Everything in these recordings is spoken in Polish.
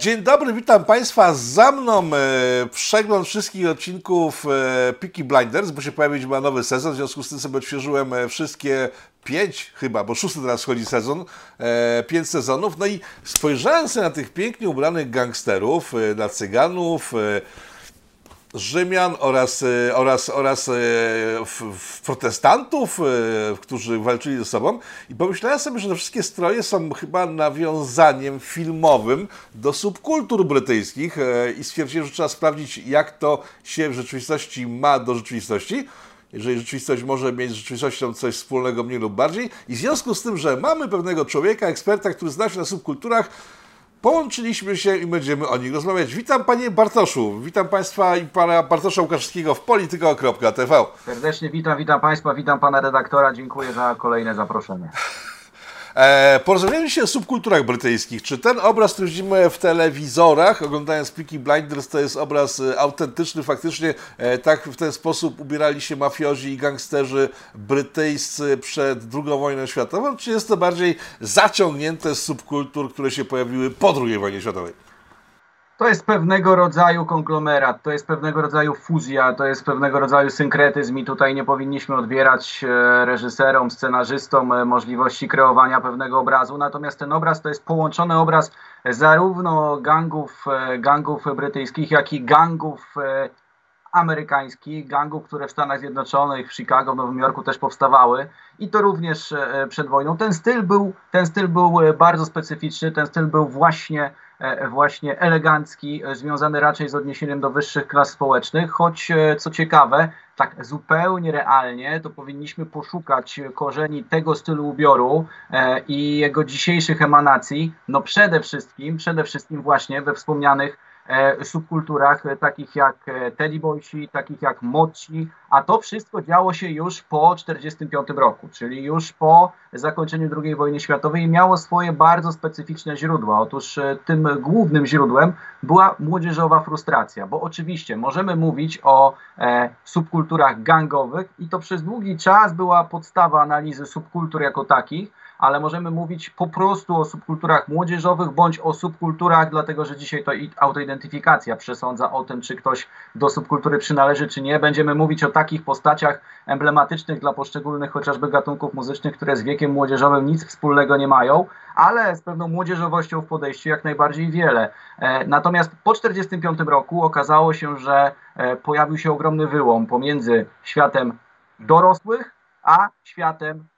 Dzień dobry, witam Państwa. Za mną e, przegląd wszystkich odcinków e, Peaky Blinders, bo się pojawić ma nowy sezon, w związku z tym sobie odświeżyłem e, wszystkie pięć chyba, bo szósty teraz wchodzi sezon, e, pięć sezonów. No i spojrzałem sobie na tych pięknie ubranych gangsterów, e, na cyganów, e, Rzymian oraz, e, oraz, oraz f, protestantów, e, którzy walczyli ze sobą i pomyślałem sobie, że te wszystkie stroje są chyba nawiązaniem filmowym do subkultur brytyjskich i stwierdziłem, że trzeba sprawdzić, jak to się w rzeczywistości ma do rzeczywistości. Jeżeli rzeczywistość może mieć z rzeczywistością coś wspólnego mniej lub bardziej. I w związku z tym, że mamy pewnego człowieka, eksperta, który zna się na subkulturach, Połączyliśmy się i będziemy o nich rozmawiać. Witam Panie Bartoszu, witam Państwa i Pana Bartosza Łukaszewskiego w polityko.tv. Serdecznie witam, witam Państwa, witam Pana redaktora, dziękuję za kolejne zaproszenie. E, porozmawiamy dzisiaj o subkulturach brytyjskich. Czy ten obraz, który widzimy w telewizorach, oglądając Peaky Blinders, to jest obraz e, autentyczny, faktycznie e, tak w ten sposób ubierali się mafiozi i gangsterzy brytyjscy przed II wojną światową, czy jest to bardziej zaciągnięte z subkultur, które się pojawiły po II wojnie światowej? To jest pewnego rodzaju konglomerat, to jest pewnego rodzaju fuzja, to jest pewnego rodzaju synkretyzm i tutaj nie powinniśmy odbierać e, reżyserom, scenarzystom e, możliwości kreowania pewnego obrazu. Natomiast ten obraz to jest połączony obraz zarówno gangów, e, gangów brytyjskich, jak i gangów amerykańskich, gangów, które w Stanach Zjednoczonych, w Chicago, w Nowym Jorku też powstawały i to również przed wojną. Ten styl był, ten styl był bardzo specyficzny, ten styl był właśnie właśnie elegancki, e, związany raczej z odniesieniem do wyższych klas społecznych, choć e, co ciekawe, tak zupełnie realnie, to powinniśmy poszukać korzeni tego stylu ubioru i jego dzisiejszych emanacji, no przede wszystkim, przede wszystkim właśnie we wspomnianych E, subkulturach e, takich jak e, Teddy Boysi, takich jak Moci, a to wszystko działo się już po 1945 roku, czyli już po zakończeniu II wojny światowej i miało swoje bardzo specyficzne źródła. Otóż tym głównym źródłem była młodzieżowa frustracja, bo oczywiście możemy mówić o e, subkulturach gangowych i to przez długi czas była podstawa analizy subkultur jako takich, ale możemy mówić po prostu o subkulturach młodzieżowych bądź o subkulturach, dlatego że dzisiaj to autoidentyfikacja przesądza o tym, czy ktoś do subkultury przynależy, czy nie. Będziemy mówić o takich postaciach emblematycznych dla poszczególnych chociażby gatunków muzycznych, które z wiekiem młodzieżowym nic wspólnego nie mają, ale z pewną młodzieżowością w podejściu jak najbardziej wiele. E, natomiast po 1945 roku okazało się, że e, pojawił się ogromny wyłom pomiędzy światem dorosłych, a światem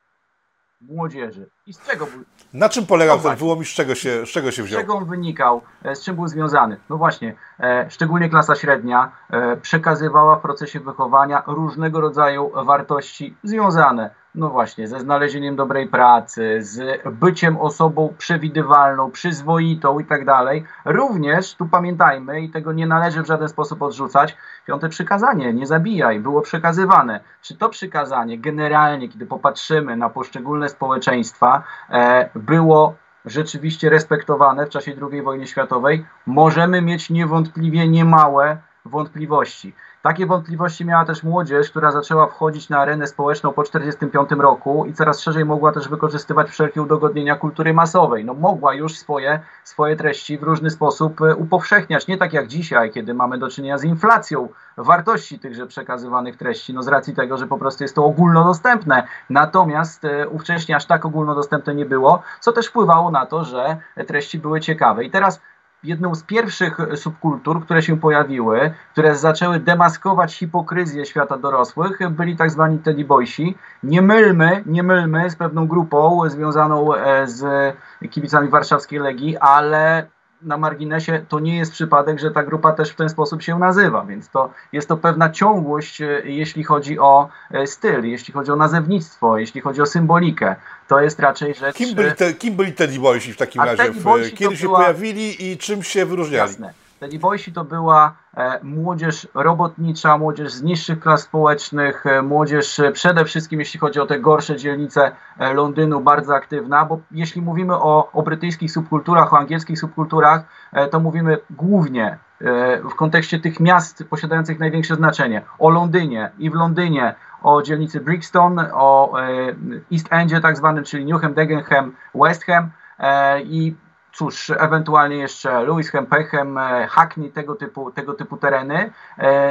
młodzieży. I z czego był... Na czym polegał no ten wyłom i z czego, się, z czego się wziął? Z czego on wynikał, e, z czym był związany? No właśnie, e, szczególnie klasa średnia e, przekazywała w procesie wychowania różnego rodzaju wartości związane no właśnie, ze znalezieniem dobrej pracy, z byciem osobą przewidywalną, przyzwoitą i tak dalej. Również, tu pamiętajmy, i tego nie należy w żaden sposób odrzucać, piąte przykazanie, nie zabijaj, było przekazywane. Czy to przykazanie generalnie, kiedy popatrzymy na poszczególne społeczeństwa, e, było rzeczywiście respektowane w czasie II wojny światowej, możemy mieć niewątpliwie niemałe wątpliwości. Takie wątpliwości miała też młodzież, która zaczęła wchodzić na arenę społeczną po 1945 roku i coraz szerzej mogła też wykorzystywać wszelkie udogodnienia kultury masowej. No, mogła już swoje, swoje treści w różny sposób e, upowszechniać. Nie tak jak dzisiaj, kiedy mamy do czynienia z inflacją wartości tychże przekazywanych treści, no z racji tego, że po prostu jest to ogólnodostępne. Natomiast e, ówcześnie aż tak ogólnodostępne nie było, co też wpływało na to, że treści były ciekawe. I teraz jedną z pierwszych subkultur, które się pojawiły, które zaczęły demaskować hipokryzję świata dorosłych, byli tak zwani Teddy Boysi. Nie mylmy, nie mylmy z pewną grupą związaną e, z kibicami warszawskiej Legii, ale na marginesie to nie jest przypadek, że ta grupa też w ten sposób się nazywa, więc to jest to pewna ciągłość, e, jeśli chodzi o e, styl, jeśli chodzi o nazewnictwo, jeśli chodzi o symbolikę. To jest raczej rzecz... Kim byli, te, kim byli Teddy Boysi w takim razie? Kiedy się była... pojawili i czym się wyróżniali? Jasne. Teddy Boysi to była e, młodzież robotnicza, młodzież z niższych klas społecznych, e, młodzież e, przede wszystkim, jeśli chodzi o te gorsze dzielnice Londynu, bardzo aktywna, bo jeśli mówimy o, o brytyjskich subkulturach, o angielskich subkulturach, to mówimy głównie w kontekście tych miast posiadających największe znaczenie. O Londynie i w Londynie, o dzielnicy Brixton, o East Endzie tak zwanym, czyli Newham, Dagenham, West Ham i cóż, ewentualnie jeszcze Lewis Hempechem, Hackney, tego typu, tego typu tereny.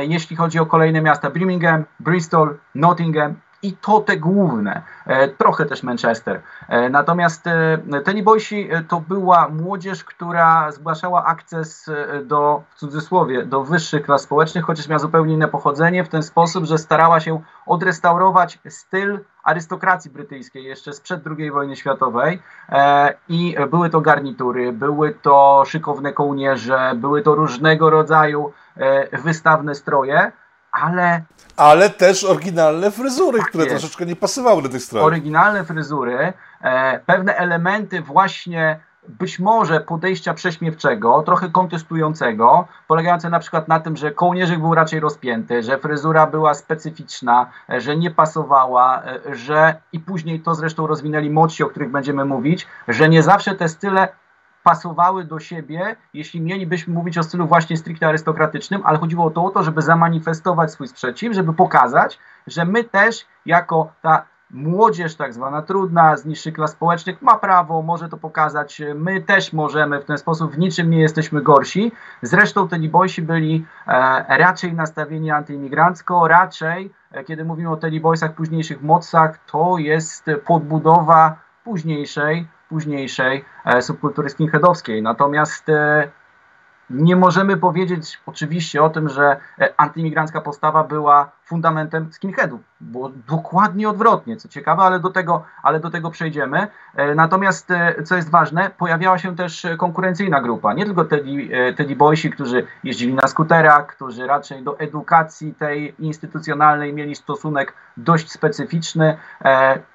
Jeśli chodzi o kolejne miasta, Birmingham, Bristol, Nottingham, i to te główne, e, trochę też Manchester. E, natomiast e, Teni Boysi to była młodzież, która zgłaszała akces do, w cudzysłowie, do wyższych klas społecznych, chociaż miała zupełnie inne pochodzenie, w ten sposób, że starała się odrestaurować styl arystokracji brytyjskiej jeszcze sprzed II wojny światowej. I były to garnitury, były to szykowne kołnierze, były to różnego rodzaju wystawne stroje, ale... Ale też oryginalne fryzury, które jest. troszeczkę nie pasowały do tych strojów. Oryginalne fryzury, e, pewne elementy właśnie być może podejścia prześmiewczego, trochę kontestującego, polegające na przykład na tym, że kołnierzyk był raczej rozpięty, że fryzura była specyficzna, e, że nie pasowała, e, że i później to zresztą rozwinęli młodsi, o których będziemy mówić, że nie zawsze te style pasowały do siebie, jeśli mielibyśmy mówić o stylu właśnie stricte arystokratycznym, ale chodziło o to, o to, żeby zamanifestować swój sprzeciw, żeby pokazać, że my też jako ta młodzież tak zwana trudna, z niższych klas społecznych ma prawo, może to pokazać, my też możemy w ten sposób, w niczym nie jesteśmy gorsi. Zresztą te Libojsi byli e, raczej nastawieni antyimigrancko, raczej, e, kiedy mówimy o Telibojsach, późniejszych mocach, to jest podbudowa późniejszej późniejszej e, subkultury skinheadowskiej. Natomiast e, nie możemy powiedzieć oczywiście o tym, że e, antyimigrancka postawa była fundamentem skinheadów. Było dokładnie odwrotnie, co ciekawe, ale do tego, ale do tego przejdziemy. Natomiast, co jest ważne, pojawiała się też konkurencyjna grupa. Nie tylko Teddy, Teddy Boysi, którzy jeździli na skuterach, którzy raczej do edukacji tej instytucjonalnej mieli stosunek dość specyficzny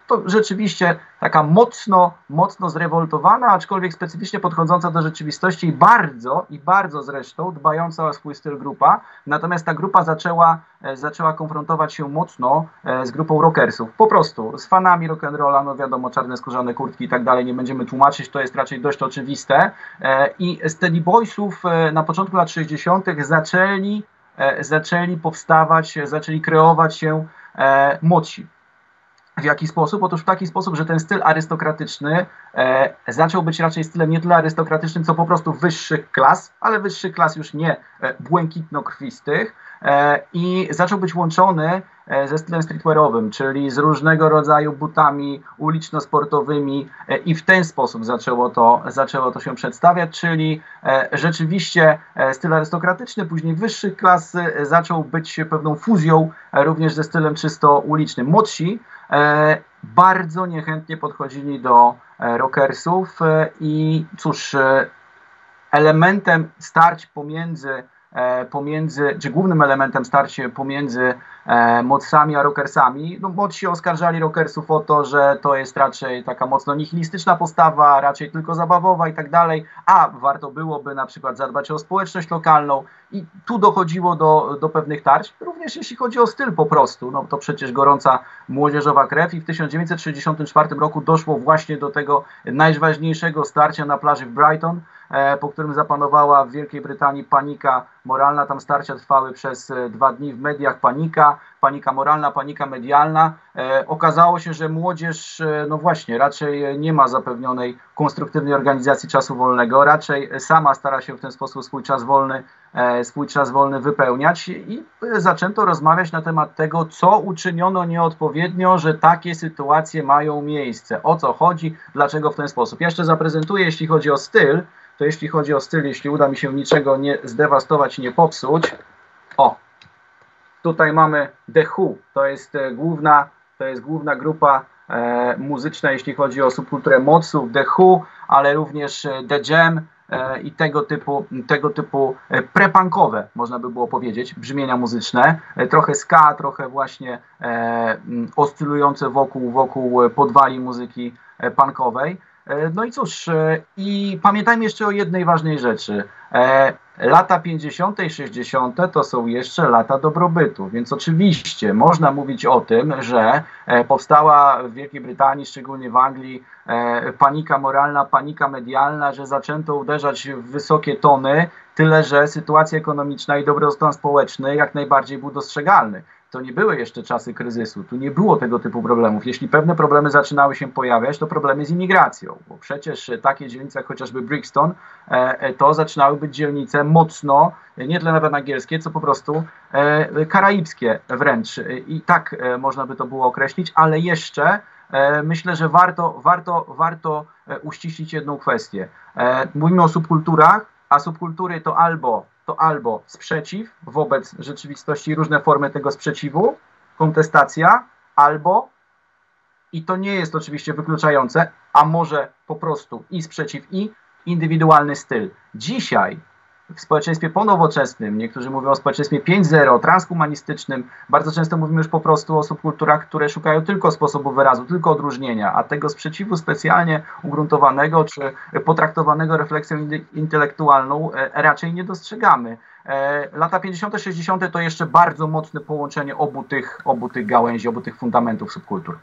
to rzeczywiście taka mocno, mocno zrewoltowana, aczkolwiek specyficznie podchodząca do rzeczywistości i bardzo, i bardzo zresztą dbająca o swój styl grupa. Natomiast ta grupa zaczęła, e, zaczęła konfrontować się mocno e, z grupą rockersów. Po prostu z fanami rock'n'rolla, no wiadomo, czarne skórzane kurtki i tak dalej, nie będziemy tłumaczyć, to jest raczej dość oczywiste. E, I z Teddy Boysów na początku lat 60. zaczęli, zaczęli powstawać, zaczęli kreować się młodsi w jaki sposób? Otóż w taki sposób, że ten styl arystokratyczny e, zaczął być raczej stylem nie tyle arystokratycznym, co po prostu wyższych klas, ale wyższych klas już nie e, błękitno-krwistych e, i zaczął być łączony e, ze stylem streetwearowym, czyli z różnego rodzaju butami uliczno-sportowymi e, i w ten sposób zaczęło to, zaczęło to się przedstawiać, czyli e, rzeczywiście styl arystokratyczny, później wyższych klas zaczął być pewną fuzją również ze stylem czysto ulicznym. Młodsi bardzo niechętnie podchodzili do e, rockersów e, i cóż, elementem starć pomiędzy pomiędzy, czy głównym elementem starcia pomiędzy e, mocami a rockersami. No, oskarżali rockersów o to, że to jest raczej taka mocno nihilistyczna postawa, raczej tylko zabawowa i tak dalej, a warto byłoby na przykład zadbać o społeczność lokalną. I tu dochodziło do, do pewnych tarć, również jeśli chodzi o styl po prostu, no to przecież gorąca młodzieżowa krew i w 1964 roku doszło właśnie do tego najważniejszego starcia na plaży w Brighton, e, po którym zapanowała w Wielkiej Brytanii panika moralna, tam starcia trwały przez e, dwa dni w mediach, panika, panika, moralna, panika medialna. E, okazało się, że młodzież, e, no właśnie, raczej nie ma zapewnionej konstruktywnej organizacji czasu wolnego, raczej sama stara się w ten sposób swój czas wolny, e, swój czas wolny wypełniać i zaczęto rozmawiać na temat tego, co uczyniono nieodpowiednio, że takie sytuacje mają miejsce, o co chodzi, dlaczego w ten sposób. Ja jeszcze zaprezentuję, jeśli chodzi o styl, to jeśli chodzi o styl, jeśli uda mi się niczego nie zdewastować nie popsuć, o, Tutaj mamy The Who, to jest e, główna, to jest główna grupa e, muzyczna, jeśli chodzi o subkulturę moców, The Who, ale również e, The Jam e, i tego typu, tego typu e, prepunkowe, można by było powiedzieć, brzmienia muzyczne, e, trochę ska, trochę właśnie oscylujące wokół, wokół podwali muzyki punkowej. No i cóż, i pamiętajmy jeszcze o jednej ważnej rzeczy. Lata 50. i 60. to są jeszcze lata dobrobytu, więc oczywiście można mówić o tym, że e, powstała w Wielkiej Brytanii, szczególnie w Anglii, e, panika moralna, panika medialna, że zaczęto uderzać w wysokie tony, tyle że sytuacja ekonomiczna i dobrostan społeczny jak najbardziej był dostrzegalny. To nie były jeszcze czasy kryzysu, tu nie było tego typu problemów. Jeśli pewne problemy zaczynały się pojawiać, to problemy z imigracją, bo przecież takie dzielnice jak chociażby Brixton, to zaczynały być dzielnice mocno, nie tyle nawet angielskie, co po prostu karaibskie wręcz. I tak można by to było określić, ale jeszcze myślę, że warto, warto, warto uściślić jedną kwestię. Mówimy o subkulturach, a subkultury to albo, to albo sprzeciw wobec rzeczywistości, różne formy tego sprzeciwu, kontestacja, albo, i to nie jest oczywiście wykluczające, a może po prostu i sprzeciw, i indywidualny styl. Dzisiaj w społeczeństwie ponowoczesnym, niektórzy mówią o społeczeństwie 5.0, transhumanistycznym, bardzo często mówimy już po prostu o subkulturach, które szukają tylko sposobu wyrazu, tylko odróżnienia, a tego sprzeciwu specjalnie ugruntowanego czy potraktowanego refleksją intelektualną e, raczej nie dostrzegamy. E, lata 50., 60. to jeszcze bardzo mocne połączenie obu tych, obu tych gałęzi, obu tych fundamentów subkultur.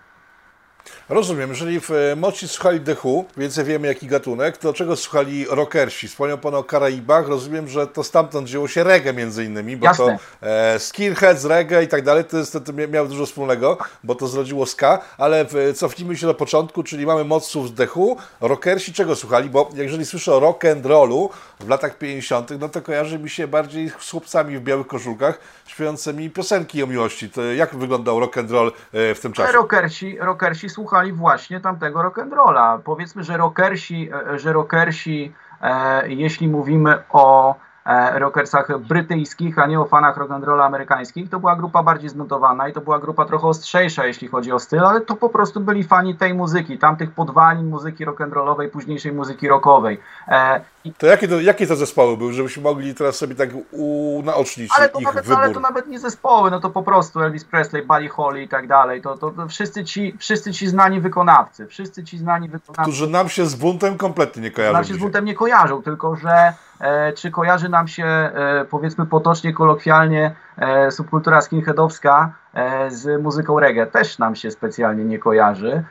Rozumiem, jeżeli w e, Moci słuchali dechu, więcej wiemy jaki gatunek, to czego słuchali rockersi? Wspomniał Pan o Karaibach, rozumiem, że to stamtąd wzięło się reggae między innymi, bo Jasne. to e, skinheads, reggae i tak dalej, to, jest, to miało dużo wspólnego, bo to zrodziło ska, ale w, cofnijmy się do początku, czyli mamy moców z dechu, rockersi czego słuchali? Bo jeżeli słyszę o rock and rollu w latach 50., no to kojarzy mi się bardziej z chłopcami w białych koszulkach, śpiewającymi piosenki o miłości. To jak wyglądał rock and roll e, w tym czasie? Rockersi, rockersi słuchali właśnie tamtego rock'n'rolla. Powiedzmy, że rockersi, e, że rockersi e, jeśli mówimy o rockersach brytyjskich, a nie o fanach rock'n'rolla amerykańskich. To była grupa bardziej zmontowana i to była grupa trochę ostrzejsza, jeśli chodzi o styl, ale to po prostu byli fani tej muzyki, tamtych podwalin muzyki rock'n'rollowej, późniejszej muzyki rockowej. E, to jakie, to jakie to zespoły były, żebyśmy mogli teraz sobie tak unaocznić ale to ich nawet, wybór? Ale to nawet nie zespoły, no to po prostu Elvis Presley, Buddy Holly i tak dalej. To, to, to wszyscy, ci, wszyscy ci znani wykonawcy, wszyscy ci znani wykonawcy. Którzy nam się z buntem kompletnie nie kojarzą. Nam się z buntem nie kojarzą, tylko że E, czy kojarzy nam się, e, powiedzmy potocznie, kolokwialnie, e, subkultura skinheadowska z muzyką reggae? Też nam się specjalnie nie kojarzy.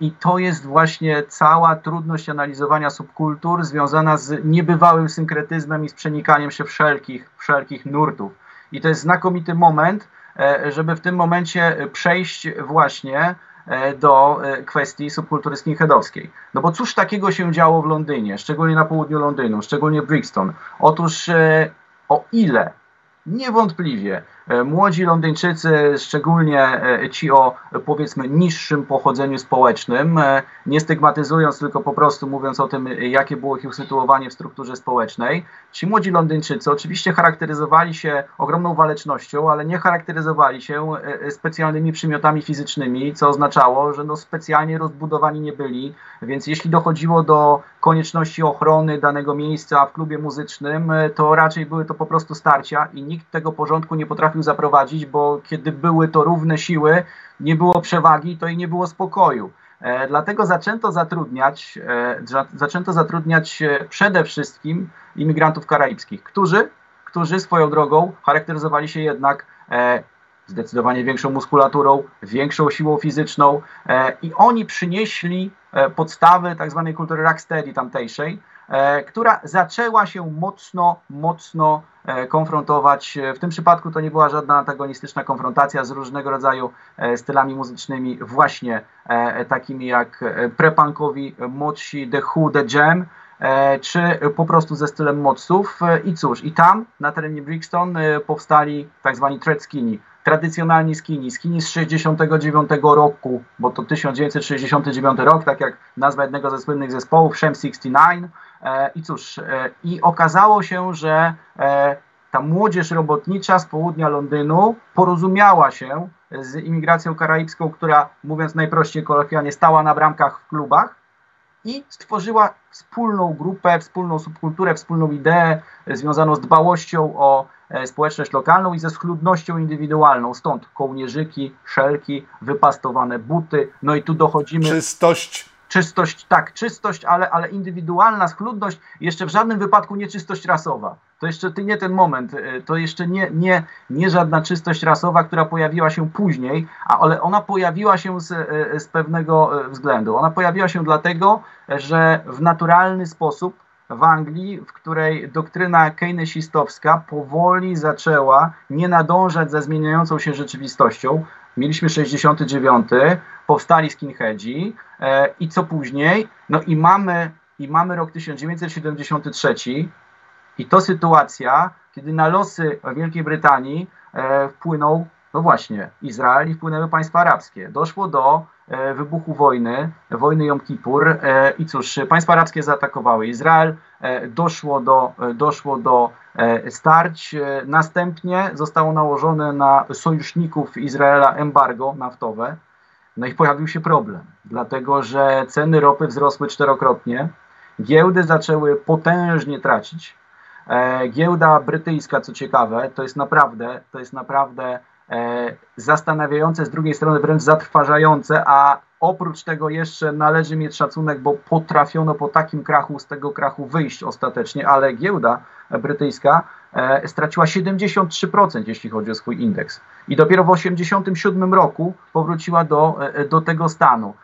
I to jest właśnie cała trudność analizowania subkultur związana z niebywałym synkretyzmem i z przenikaniem się wszelkich, wszelkich nurtów. I to jest znakomity moment, żeby w tym momencie przejść właśnie E, do e, kwestii subkultury skinheadowskiej. No bo cóż takiego się działo w Londynie, szczególnie na południu Londynu, szczególnie Brixton? Otóż e, o ile niewątpliwie E, młodzi Londyńczycy, szczególnie e, ci o powiedzmy niższym pochodzeniu społecznym, e, nie stygmatyzując, tylko po prostu mówiąc o tym, jakie było ich usytuowanie w strukturze społecznej, ci młodzi Londyńczycy oczywiście charakteryzowali się ogromną walecznością, ale nie charakteryzowali się specjalnymi przymiotami fizycznymi, co oznaczało, że no specjalnie rozbudowani nie byli, więc jeśli dochodziło do konieczności ochrony danego miejsca w klubie muzycznym, to raczej były to po prostu starcia i nikt tego porządku nie potrafił zaprowadzić, bo kiedy były to równe siły, nie było przewagi, to i nie było spokoju. E, dlatego zaczęto zatrudniać, e, zaczęto zatrudniać e, przede wszystkim imigrantów karaibskich, którzy, którzy swoją drogą charakteryzowali się jednak zdecydowanie większą muskulaturą, większą siłą fizyczną i oni przynieśli podstawy tak zwanej kultury rocksteady tamtejszej, która zaczęła się mocno, mocno e, konfrontować. W tym przypadku to nie była żadna antagonistyczna konfrontacja z różnego rodzaju e, stylami muzycznymi, właśnie takimi jak prepunkowi, młodsi, The Who, The Jam, czy po prostu ze stylem moców. I cóż, i tam na terenie Brixton powstali tak zwani Tread Skinny, tradycjonalni skini, skini z 69 roku, bo to 1969 rok, tak jak nazwa jednego ze słynnych zespołów, Shem 69. E, I cóż, e, i okazało się, że e, ta młodzież robotnicza z południa Londynu porozumiała się z imigracją karaibską, która, mówiąc najprościej kolokwialnie, stała na bramkach w klubach i stworzyła wspólną grupę, wspólną subkulturę, wspólną ideę związaną z dbałością o społeczność lokalną i ze schludnością indywidualną. Stąd kołnierzyki, szelki, wypastowane buty. No i tu dochodzimy. Czystość czystość, tak, czystość, ale, ale indywidualna, schludność, jeszcze w żadnym wypadku nie czystość rasowa. To jeszcze nie ten moment, y, to jeszcze nie, nie, nie żadna czystość rasowa, która pojawiła się później, ale ona pojawiła się z, y, z pewnego y, względu. Ona pojawiła się dlatego, że w naturalny sposób w Anglii, w której doktryna keynesistowska powoli zaczęła nie nadążać za zmieniającą się rzeczywistością. Mieliśmy 69, powstali skinheadzi e, i co później? No i mamy, i mamy rok 1973 i to sytuacja, kiedy na losy Wielkiej Brytanii e, wpłynął, no właśnie, Izrael i wpłynęły państwa arabskie. Doszło do e, wybuchu wojny, wojny Jom Kippur e, i cóż, państwa arabskie zaatakowały Izrael, e, doszło do, e, doszło do e, starć, następnie zostało nałożone na sojuszników Izraela embargo naftowe, no i pojawił się problem, dlatego że ceny ropy wzrosły czterokrotnie, giełdy zaczęły potężnie tracić, E, giełda brytyjska, co ciekawe, to jest naprawdę, to jest naprawdę e, zastanawiające, z drugiej strony wręcz zatrważające, a oprócz tego jeszcze należy mieć szacunek, bo potrafiono po takim krachu z tego krachu wyjść ostatecznie, ale giełda brytyjska straciła 73%, jeśli chodzi o swój indeks. I dopiero w 1987 roku powróciła do, do tego stanu.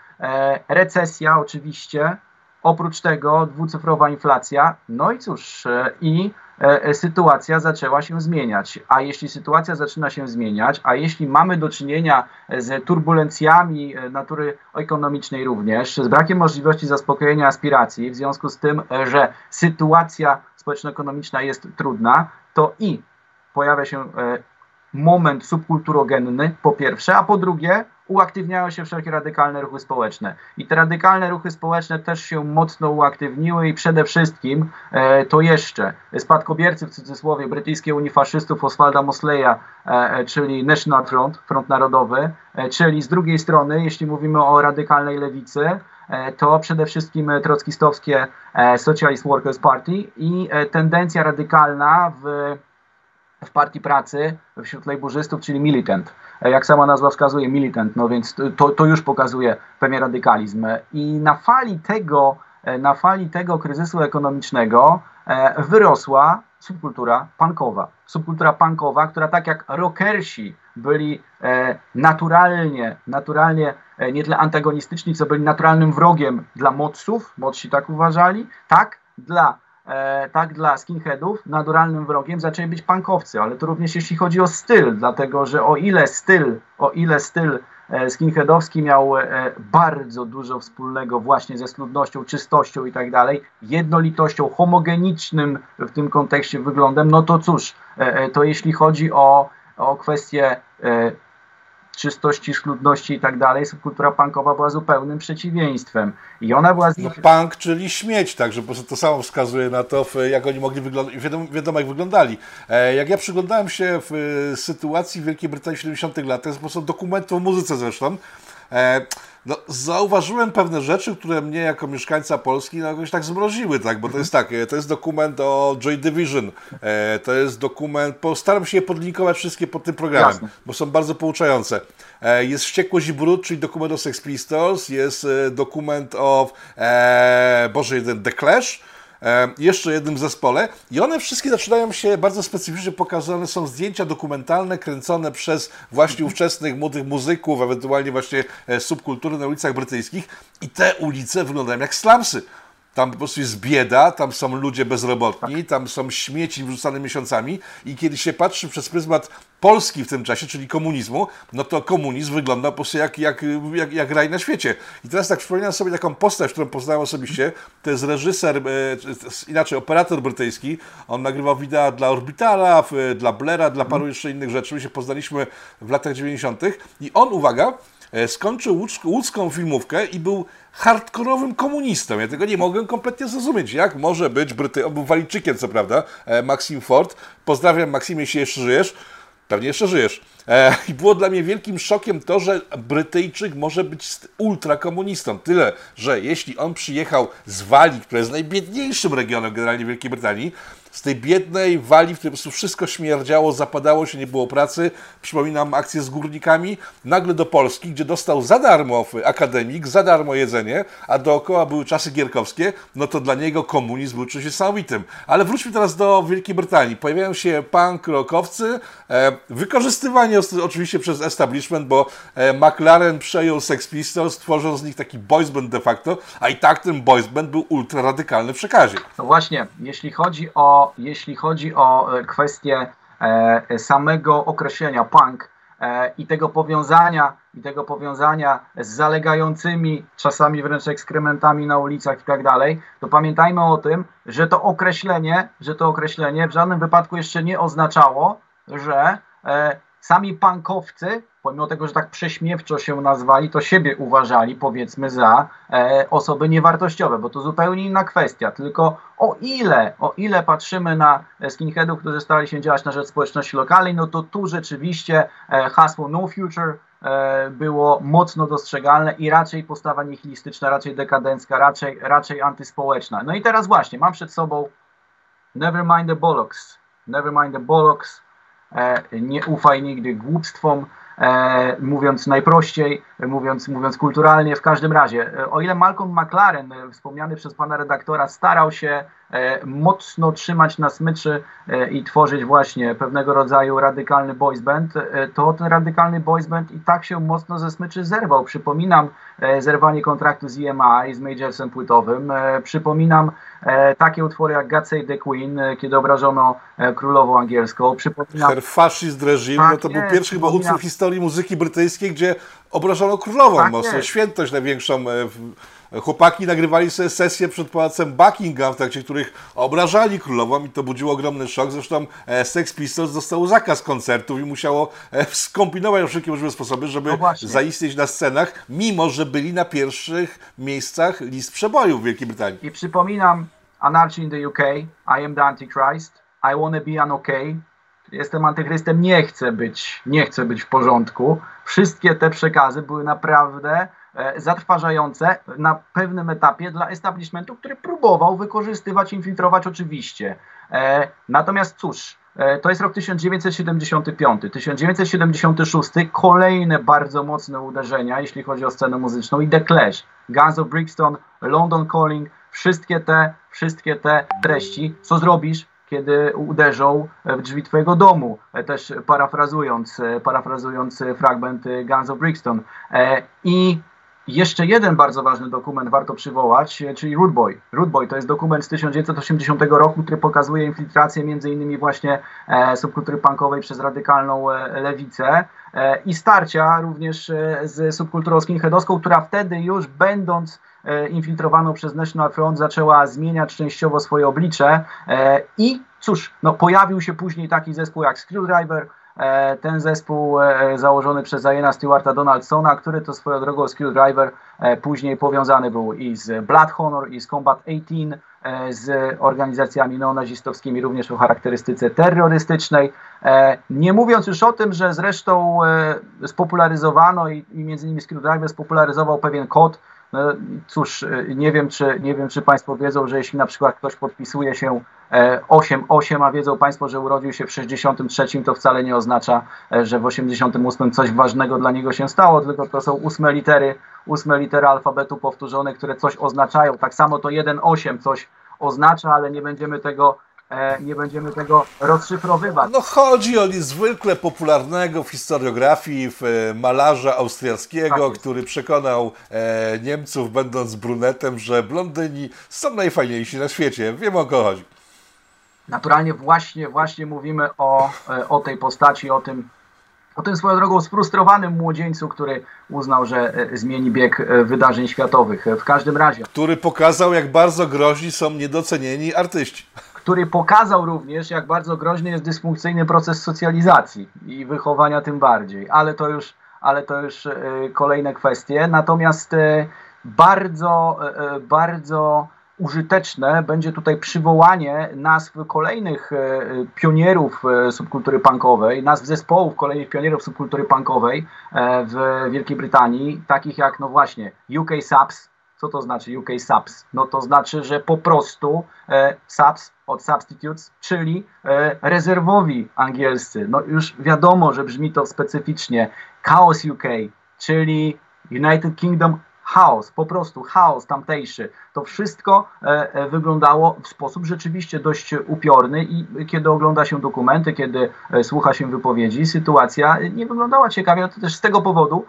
Recesja oczywiście, Oprócz tego dwucyfrowa inflacja, no i cóż, e, i e, sytuacja zaczęła się zmieniać. A jeśli sytuacja zaczyna się zmieniać, a jeśli mamy do czynienia z turbulencjami e, natury ekonomicznej również, z brakiem możliwości zaspokojenia aspiracji, w związku z tym, że sytuacja społeczno-ekonomiczna jest trudna, to i pojawia się moment subkulturogenny, po pierwsze, a po drugie, uaktywniają się wszelkie radykalne ruchy społeczne. I te radykalne ruchy społeczne też się mocno uaktywniły i przede wszystkim e, to jeszcze spadkobiercy w cudzysłowie brytyjskiej Unii Faszystów Oswalda Mosleya, e, e, czyli National Front, Front Narodowy, e, czyli z drugiej strony, jeśli mówimy o radykalnej lewicy, e, to przede wszystkim trockistowskie e, Socialist Workers Party i tendencja radykalna w w Partii Pracy wśród lejburzystów, czyli militant. Jak sama nazwa wskazuje, militant, no więc to, to już pokazuje pewien radykalizm. I na fali tego, na fali tego kryzysu ekonomicznego e, wyrosła subkultura punkowa. Subkultura punkowa, która tak jak rockersi byli e, naturalnie, naturalnie e, nie tyle antagonistyczni, co byli naturalnym wrogiem dla modsów, modsi tak uważali, tak dla e, tak dla skinheadów naturalnym wrogiem zaczęli być punkowcy, ale to również jeśli chodzi o styl, dlatego że o ile styl, o ile styl skinheadowski miał e, bardzo dużo wspólnego właśnie ze schludnością, czystością i tak dalej, jednolitością, homogenicznym w tym kontekście wyglądem, no to cóż, e, e to jeśli chodzi o, o kwestie e, czystości, schludności i tak dalej, subkultura punkowa była zupełnym przeciwieństwem. I ona była... Z No, punk, czyli śmieć, także po prostu to samo wskazuje na to, jak oni mogli wyglądać, wiadomo, wiadomo jak wyglądali. E, jak ja przyglądałem się w e, sytuacji w Wielkiej Brytanii w 70 latach, to jest po prostu dokument o muzyce zresztą, e, no, zauważyłem pewne rzeczy, które mnie jako mieszkańca Polski no, jakoś tak zmroziły, tak? bo to jest tak, to jest dokument o Joy Division, e, to jest dokument, postaram się je podlinkować wszystkie pod tym programem, Jasne. bo są bardzo pouczające. E, jest Wściekłość i Brud, czyli dokument o Sex Pistols, jest e, dokument o, e, Boże, jeden The Clash, jeszcze jednym zespole. I one wszystkie zaczynają się bardzo specyficznie pokazane. Są zdjęcia dokumentalne kręcone przez właśnie ówczesnych młodych muzyków, ewentualnie właśnie e, subkultury na ulicach brytyjskich. I te ulice wyglądają jak slumsy. Tam po prostu jest bieda, tam są ludzie bezrobotni, tak. tam są śmieci wrzucane miesiącami i kiedy się patrzy przez pryzmat Polski w tym czasie, czyli komunizmu, no to komunizm wygląda po prostu jak, jak, jak, jak raj na świecie. I teraz tak przypominam sobie taką postać, którą poznałem osobiście, to jest reżyser, e, inaczej operator brytyjski, on nagrywał wideo dla Orbitala, dla Blera, dla paru jeszcze innych rzeczy, my się poznaliśmy w latach 90. i on, uwaga, E, skończył łódzką filmówkę i był hardkorowym komunistą. Ja tego nie mogłem kompletnie zrozumieć. Jak może być Bryty... On był Walijczykiem, co prawda, e, Maxim Ford. Pozdrawiam, Maximie, jeśli jeszcze żyjesz. Pewnie jeszcze żyjesz. E, I było dla mnie wielkim szokiem to, że Brytyjczyk może być ultrakomunistą. Tyle, że jeśli on przyjechał z Walii, która jest najbiedniejszym regionem generalnie Wielkiej Brytanii, z tej biednej wali, w której po prostu wszystko śmierdziało, zapadało się, nie było pracy. Przypominam akcję z górnikami. Nagle do Polski, gdzie dostał za darmo akademik, za darmo jedzenie, a dookoła były czasy gierkowskie, no to dla niego komunizm był czymś niesamowitym. Ale wróćmy teraz do Wielkiej Brytanii. Pojawiają się punk rockowcy, e, wykorzystywanie oczywiście przez establishment, bo McLaren przejął Sex Pistols, tworząc z nich taki boys band de facto, a i tak ten boys band był ultra radykalny w przekazie. No właśnie, jeśli chodzi o, jeśli chodzi o kwestię samego określenia punk, E, i tego powiązania, i tego powiązania z zalegającymi czasami wręcz ekskrementami na ulicach i tak dalej, to pamiętajmy o tym, że to określenie, że to określenie w żadnym wypadku jeszcze nie oznaczało, że e, sami pankowcy pomimo tego, że tak prześmiewczo się nazwali, to siebie uważali, powiedzmy, za e, osoby niewartościowe, bo to zupełnie inna kwestia. Tylko o ile, o ile patrzymy na skinheadów, którzy starali się działać na rzecz społeczności lokalnej, no to tu rzeczywiście e, hasło No Future e, było mocno dostrzegalne i raczej postawa nihilistyczna, raczej dekadencka, raczej, raczej antyspołeczna. No i teraz właśnie, mam przed sobą Never mind the bollocks, never mind the bollocks, e, nie ufaj nigdy głupstwom, e, mówiąc najprościej, mówiąc, mówiąc kulturalnie, w każdym razie. E, o ile Malcolm McLaren, e, wspomniany przez pana redaktora, starał się mocno trzymać na smyczy e, i tworzyć właśnie pewnego rodzaju radykalny boys band, e, to ten radykalny boys band i tak się mocno ze smyczy zerwał. Przypominam zerwanie kontraktu z EMI, z Majorsem płytowym. Przypominam takie utwory jak God Save the Queen, kiedy obrażono królową angielską. Przypominam... Her fascist regime, tak no to jest, był pierwszy chyba utwór w historii muzyki brytyjskiej, gdzie obrażono królową tak mocno, świętość największą. E, chłopaki nagrywali sobie sesję przed pałacem Buckingham, w trakcie których obrażali królową i to budziło ogromny szok. Zresztą e, Sex Pistols dostał zakaz koncertów i musiało e, skombinować wszelkie możliwe sposoby, żeby no zaistnieć na scenach, mimo że byli na pierwszych miejscach list przebojów w Wielkiej Brytanii. I przypominam Anarchy in the UK, I am the Antichrist, I wanna be an okay, jestem antychrystem, nie chcę być, nie chcę być w porządku. Wszystkie te przekazy były naprawdę zatrważające na pewnym etapie dla establishmentu, który próbował wykorzystywać, infiltrować oczywiście. E, natomiast cóż, e, to jest rok 1975. 1976 kolejne bardzo mocne uderzenia, jeśli chodzi o scenę muzyczną i The Clash, Guns of Brixton, London Calling, wszystkie te, wszystkie te treści. Co zrobisz? kiedy uderzą w drzwi twojego domu, e, też parafrazując, e, parafrazując fragment Guns of Brixton. E, I jeszcze jeden bardzo ważny dokument warto przywołać, czyli Root Boy. Root Boy to jest dokument z 1980 roku, który pokazuje infiltrację między innymi właśnie subkultury punkowej przez radykalną lewicę i starcia również z subkulturą skinheadowską, która wtedy już będąc E, infiltrowaną przez National Front zaczęła zmieniać częściowo swoje oblicze e, i cóż, no, pojawił się później taki zespół jak Screwdriver, e, ten zespół założony przez Iana Stewarta Donaldsona, który to swoją drogą Screwdriver później powiązany był i z Blood Honor i z Combat 18, z organizacjami neonazistowskimi również o charakterystyce terrorystycznej. Nie mówiąc już o tym, że zresztą spopularyzowano i między innymi Screwdriver spopularyzował pewien kod, no cóż, nie wiem, czy, nie wiem, czy Państwo wiedzą, że jeśli na przykład ktoś podpisuje się 8-8, e, a wiedzą Państwo, że urodził się w 63, to wcale nie oznacza, e, że w 88 coś ważnego dla niego się stało, tylko to są ósme litery, ósme litery alfabetu powtórzone, które coś oznaczają. Tak samo to 1-8 coś oznacza, ale nie będziemy tego nie będziemy tego rozszyfrowywać. No chodzi o niezwykle popularnego w historiografii w e, malarza austriackiego, tak który przekonał e, Niemców, będąc brunetem, że blondyni są najfajniejsi na świecie. Wiem o kogo chodzi. Naturalnie właśnie, właśnie mówimy o, o tej postaci, o tym, o tym swoją drogą sfrustrowanym młodzieńcu, który uznał, że zmieni bieg wydarzeń światowych. W każdym razie. Który pokazał, jak bardzo groźni są niedocenieni artyści który pokazał również, jak bardzo groźny jest dysfunkcyjny proces socjalizacji i wychowania tym bardziej, ale to już, ale to już e, kolejne kwestie. Natomiast e, bardzo, e, bardzo użyteczne będzie tutaj przywołanie nazw kolejnych pionierów subkultury punkowej, nazw zespołów kolejnych pionierów subkultury punkowej w Wielkiej Brytanii, takich jak no właśnie UK Subs, co to znaczy UK Subs? No to znaczy, że po prostu e, Subs od substitutes, czyli e, rezerwowi angielscy. No już wiadomo, że brzmi to specyficznie. Chaos UK, czyli United Kingdom chaos, po prostu chaos tamtejszy. To wszystko e, e, wyglądało w sposób rzeczywiście dość upiorny i kiedy ogląda się dokumenty, kiedy e, słucha się wypowiedzi, sytuacja nie wyglądała ciekawie, to też z tego powodu,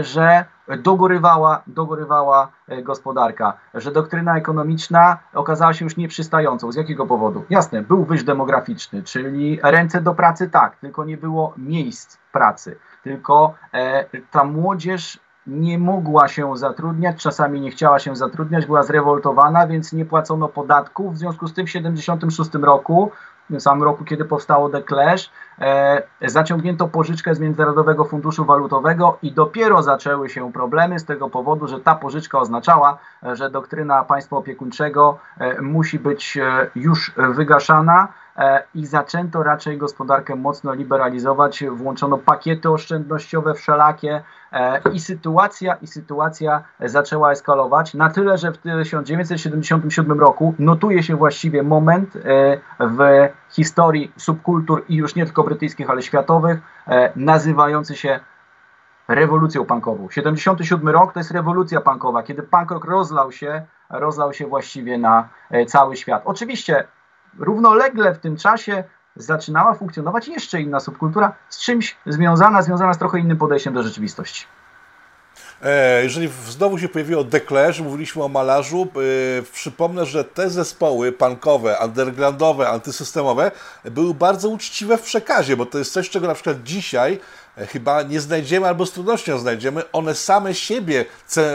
że dogorywała, dogorywała gospodarka, że doktryna ekonomiczna okazała się już nieprzystającą. Z jakiego powodu? Jasne, był wyż demograficzny, czyli ręce do pracy tak, tylko nie było miejsc pracy, tylko ta młodzież nie mogła się zatrudniać, czasami nie chciała się zatrudniać, była zrewoltowana, więc nie płacono podatków. W związku z tym w 1976 roku, w tym samym roku, kiedy powstało The Clash, e, zaciągnięto pożyczkę z Międzynarodowego Funduszu Walutowego i dopiero zaczęły się problemy z tego powodu, że ta pożyczka oznaczała, że doktryna państwa opiekuńczego e, musi być e, już wygaszana i zaczęto raczej gospodarkę mocno liberalizować, włączono pakiety oszczędnościowe wszelakie, E, I sytuacja, I sytuacja zaczęła eskalować na tyle, że w 1977 roku notuje się właściwie moment e, w historii subkultur i już nie tylko brytyjskich, ale światowych, e, nazywający się rewolucją punkową. 77 rok to jest rewolucja punkowa, kiedy punk rock rozlał się, rozlał się właściwie na cały świat. Oczywiście równolegle w tym czasie zaczynała funkcjonować jeszcze inna subkultura z czymś związana, związana z trochę innym podejściem do rzeczywistości. E, jeżeli znowu się pojawiło Clash, mówiliśmy o malarzu, e, przypomnę, że te zespoły punkowe, undergroundowe, antysystemowe były bardzo uczciwe w przekazie, bo to jest coś, czego na przykład dzisiaj chyba nie znajdziemy albo z trudnością znajdziemy. One same siebie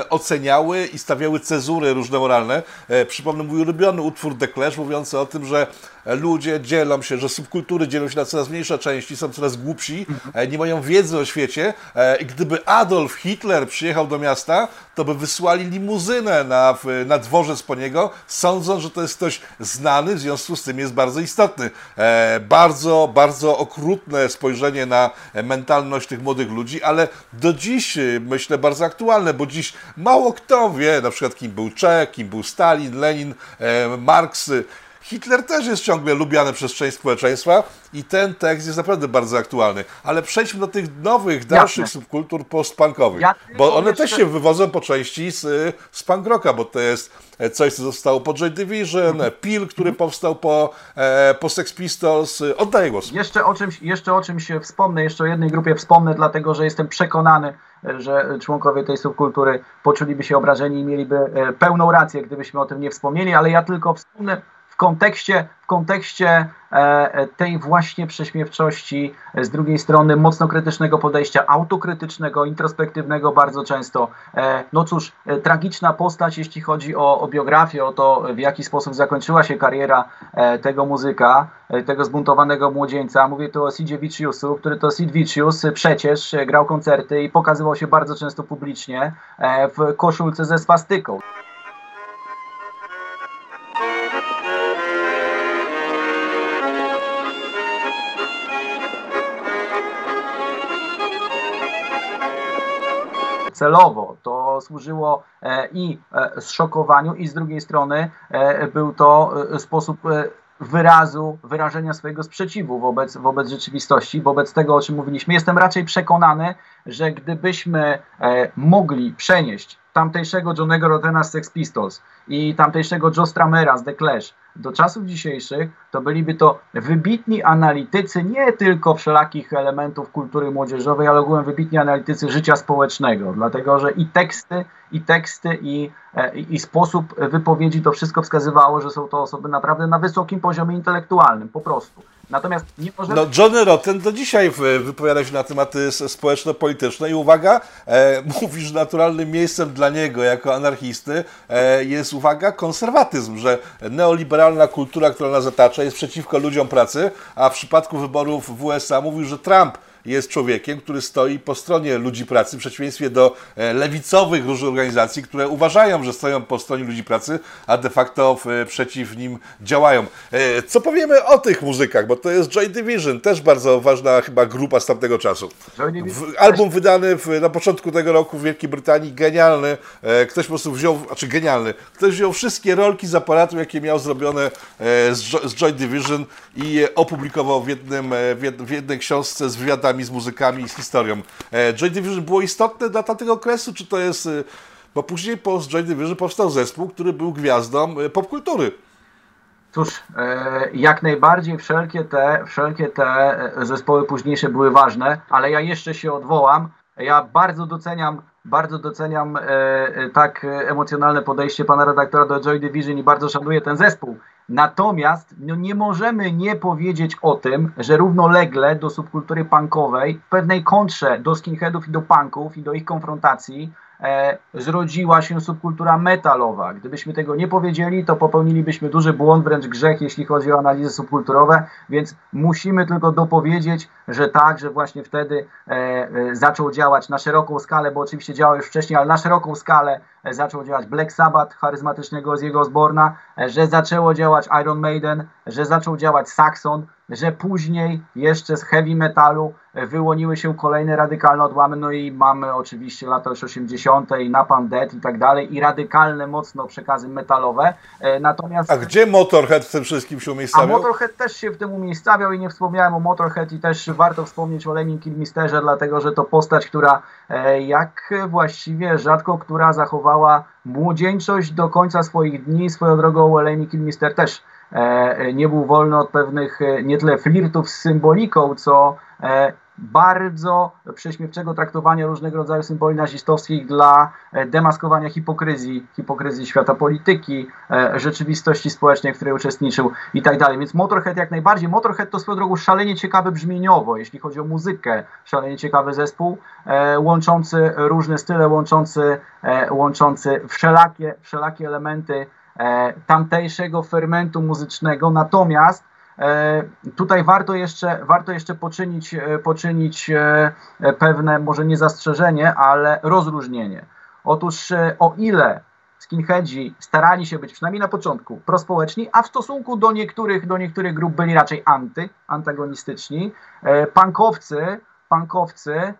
oceniały i stawiały cezury różne moralne. E, przypomnę mój ulubiony utwór The Clash mówiący o tym, że ludzie dzielą się, że subkultury dzielą się na coraz mniejsze części, są coraz głupsi, e, nie mają wiedzy o świecie i gdyby Adolf Hitler przyjechał do miasta, to by wysłali limuzynę na, na dworzec po niego, sądząc, że to jest ktoś znany, w związku z tym jest bardzo istotny. Bardzo, bardzo okrutne spojrzenie na mentalność tych młodych ludzi, ale do dziś y, myślę bardzo aktualne, bo dziś mało kto wie, na przykład kim był Czech, kim był Stalin, Lenin, e, Marks. Hitler też jest ciągle lubiany przez część społeczeństwa i ten tekst jest naprawdę bardzo aktualny. Ale przejdźmy do tych nowych, dalszych Jasne. subkultur postpunkowych, ja bo one też się wywodzą po części z, z punk rocka, bo to jest coś, co zostało po Joy Division, mhm. Peel, który mhm. powstał po, e, po Sex Pistols. Oddaję głos. Jeszcze o, czymś, jeszcze o czymś wspomnę, jeszcze o jednej grupie wspomnę, dlatego że jestem przekonany, że członkowie tej subkultury poczuliby się obrażeni i mieliby e, pełną rację, gdybyśmy o tym nie wspomnieli, ale ja tylko wspomnę w kontekście, w kontekście e, e, tej właśnie prześmiewczości, z drugiej strony mocno krytycznego podejścia, autokrytycznego, introspektywnego bardzo często. E, no cóż, tragiczna postać, jeśli chodzi o, o biografię, o to, w jaki sposób zakończyła się kariera tego muzyka, tego zbuntowanego młodzieńca. Mówię tu o Sidzie Viciusu, który to Sid przecież grał koncerty i pokazywał się bardzo często publicznie w koszulce ze swastyką. Celowo. To służyło e, i e, zszokowaniu, i z drugiej strony e, był to sposób wyrazu, wyrażenia swojego sprzeciwu wobec, wobec rzeczywistości, wobec tego, o czym mówiliśmy. Jestem raczej przekonany, że gdybyśmy mogli przenieść tamtejszego Johnego Rotena z Sex Pistols i tamtejszego Joe Stramera z The Clash do czasów dzisiejszych, to byliby to wybitni analitycy nie tylko wszelakich elementów kultury młodzieżowej, ale ogółem wybitni analitycy życia społecznego, dlatego że i teksty, i teksty, i, e, i, i sposób wypowiedzi, to wszystko wskazywało, że są to osoby naprawdę na wysokim poziomie intelektualnym, po prostu. Natomiast nie możemy... No, Johnny Rotten do dzisiaj wypowiada się na tematy społeczno-polityczne i uwaga, e, że naturalnym miejscem dla niego jako anarchisty e, jest, uwaga, konserwatyzm, że neoliberalna kultura, która nas otacza jest przeciwko ludziom pracy, a w przypadku wyborów w USA mówił, że Trump jest człowiekiem, który stoi po stronie ludzi pracy, w przeciwieństwie do e, lewicowych różnych organizacji, które uważają, że stoją po stronie ludzi pracy, a de facto przeciw nim działają. E, co powiemy o tych muzykach, bo to jest Joy Division, też bardzo ważna chyba grupa z tamtego czasu. Album wydany w, na początku tego roku w Wielkiej Brytanii, genialny. E, ktoś po prostu wziął, znaczy genialny, ktoś wziął wszystkie rolki z aparatu, jakie miał zrobione z Joy Division i je opublikował w, jednym, w jednej książce z wywiadami z muzykami i z historią. E, Joy Division było istotne dla tamtego okresu, czy to jest e, bo później po Joy Division powstał zespół, który był gwiazdą popkultury. Cóż, jak najbardziej wszelkie te, wszelkie te zespoły późniejsze były ważne, ale ja jeszcze się odwołam. Ja bardzo doceniam bardzo doceniam e, e, tak emocjonalne podejście pana redaktora do Joy Division i bardzo szanuję ten zespół. Natomiast no, nie możemy nie powiedzieć o tym, że równolegle do subkultury punkowej, w pewnej kontrze do skinheadów i do punków i do ich konfrontacji, zrodziła się subkultura metalowa. Gdybyśmy tego nie powiedzieli, to popełnilibyśmy duży błąd, wręcz grzech, jeśli chodzi o analizy subkulturowe, więc musimy tylko dopowiedzieć, że tak, że właśnie wtedy e, e, zaczął działać na szeroką skalę, bo oczywiście działał już wcześniej, ale na szeroką skalę e, zaczął działać Black Sabbath, charyzmatycznego z jego Osborna, e, że zaczęło działać Iron Maiden, że zaczął działać Saxon, że później jeszcze z heavy metalu wyłoniły się kolejne radykalne odłamy, no i mamy oczywiście lata już 80. i Napalm Death i tak dalej i radykalne mocno przekazy metalowe. E, natomiast... A gdzie Motorhead w tym wszystkim się umiejscawiał? A Motorhead też się w tym umiejscawiał i nie wspomniałem o Motorhead i też warto wspomnieć o Lemmy Kilmisterze, dlatego że to postać, która e, jak właściwie rzadko, która zachowała młodzieńczość do końca swoich dni. Swoją drogą Lemmy Kilmister też e, nie był wolny od pewnych nie tyle flirtów z symboliką, co bardzo prześmiewczego traktowania różnego rodzaju symboli nazistowskich dla e, demaskowania hipokryzji, hipokryzji świata polityki, e, rzeczywistości społecznej, w której uczestniczył i tak dalej. Więc Motorhead jak najbardziej. Motorhead to swoją drogą szalenie ciekawy brzmieniowo, jeśli chodzi o muzykę, szalenie ciekawy zespół, e, łączący różne style, łączący, łączący wszelakie, wszelakie elementy tamtejszego fermentu muzycznego, natomiast E, tutaj warto jeszcze, warto jeszcze poczynić, e, poczynić e, pewne, może nie zastrzeżenie, ale rozróżnienie. Otóż o ile skinheadzi starali się być, przynajmniej na początku, prospołeczni, a w stosunku do niektórych, do niektórych grup byli raczej anty, antagonistyczni, punkowcy, punkowcy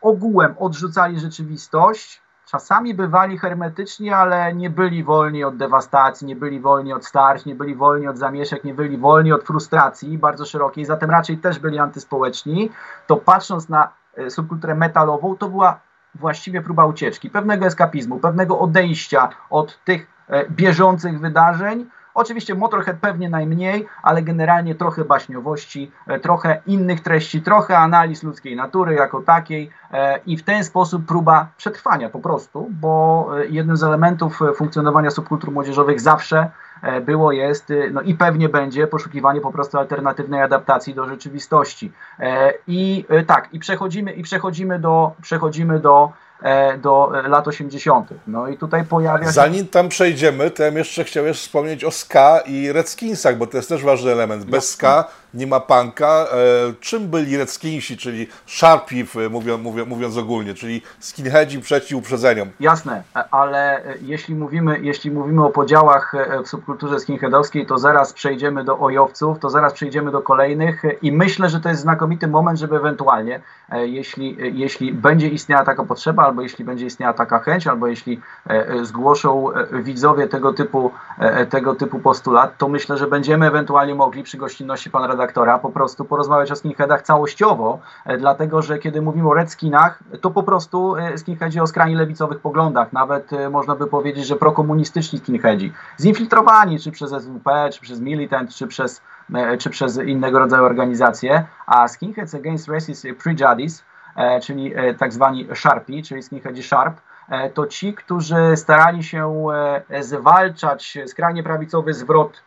ogółem odrzucali rzeczywistość, czasami bywali hermetyczni, ale nie byli wolni od dewastacji, nie byli wolni od starć, nie byli wolni od zamieszek, nie byli wolni od frustracji bardzo szerokiej, zatem raczej też byli antyspołeczni, to patrząc na e, subkulturę metalową, to była właściwie próba ucieczki, pewnego eskapizmu, pewnego odejścia od tych e, bieżących wydarzeń, Oczywiście Motorhead pewnie najmniej, ale generalnie trochę baśniowości, e, trochę innych treści, trochę analiz ludzkiej natury jako takiej e, i w ten sposób próba przetrwania po prostu, bo e, jednym z elementów funkcjonowania subkultur młodzieżowych zawsze było, jest no i pewnie będzie poszukiwanie po prostu alternatywnej adaptacji do rzeczywistości. I tak, i przechodzimy, i przechodzimy do, przechodzimy do do e, lat 80. No i tutaj pojawia się... Zanim tam przejdziemy, to ja jeszcze chciałem wspomnieć o ska i Redskinsach, bo to jest też ważny element. Bez ska nie ma punka. E, czym byli Redskinsi, czyli Sharpie, mówiąc, mówiąc ogólnie, czyli skinheadzi przeciw uprzedzeniom? Jasne, ale jeśli mówimy, jeśli mówimy o podziałach w subkulturze skinheadowskiej, to zaraz przejdziemy do ojowców, to zaraz przejdziemy do kolejnych i myślę, że to jest znakomity moment, żeby ewentualnie, jeśli, jeśli będzie istniała taka potrzeba, albo jeśli będzie istniała taka chęć, albo jeśli e, e, zgłoszą e, widzowie tego typu, tego typu postulat, to myślę, że będziemy ewentualnie mogli przy gościnności pana redaktora po prostu porozmawiać o skinheadach całościowo, dlatego że kiedy mówimy o redskinach, to po prostu skinheadzi o skrajnie lewicowych poglądach, nawet można by powiedzieć, że prokomunistyczni skinheadzi, zinfiltrowani czy przez SWP, czy przez Militant, czy przez, czy przez innego rodzaju organizacje, a Skinheads Against Racist Prejudice E, czyli e, tak zwani Sharpi, czyli skinheadzi Sharp, e, to ci, którzy starali się zwalczać skrajnie prawicowy zwrot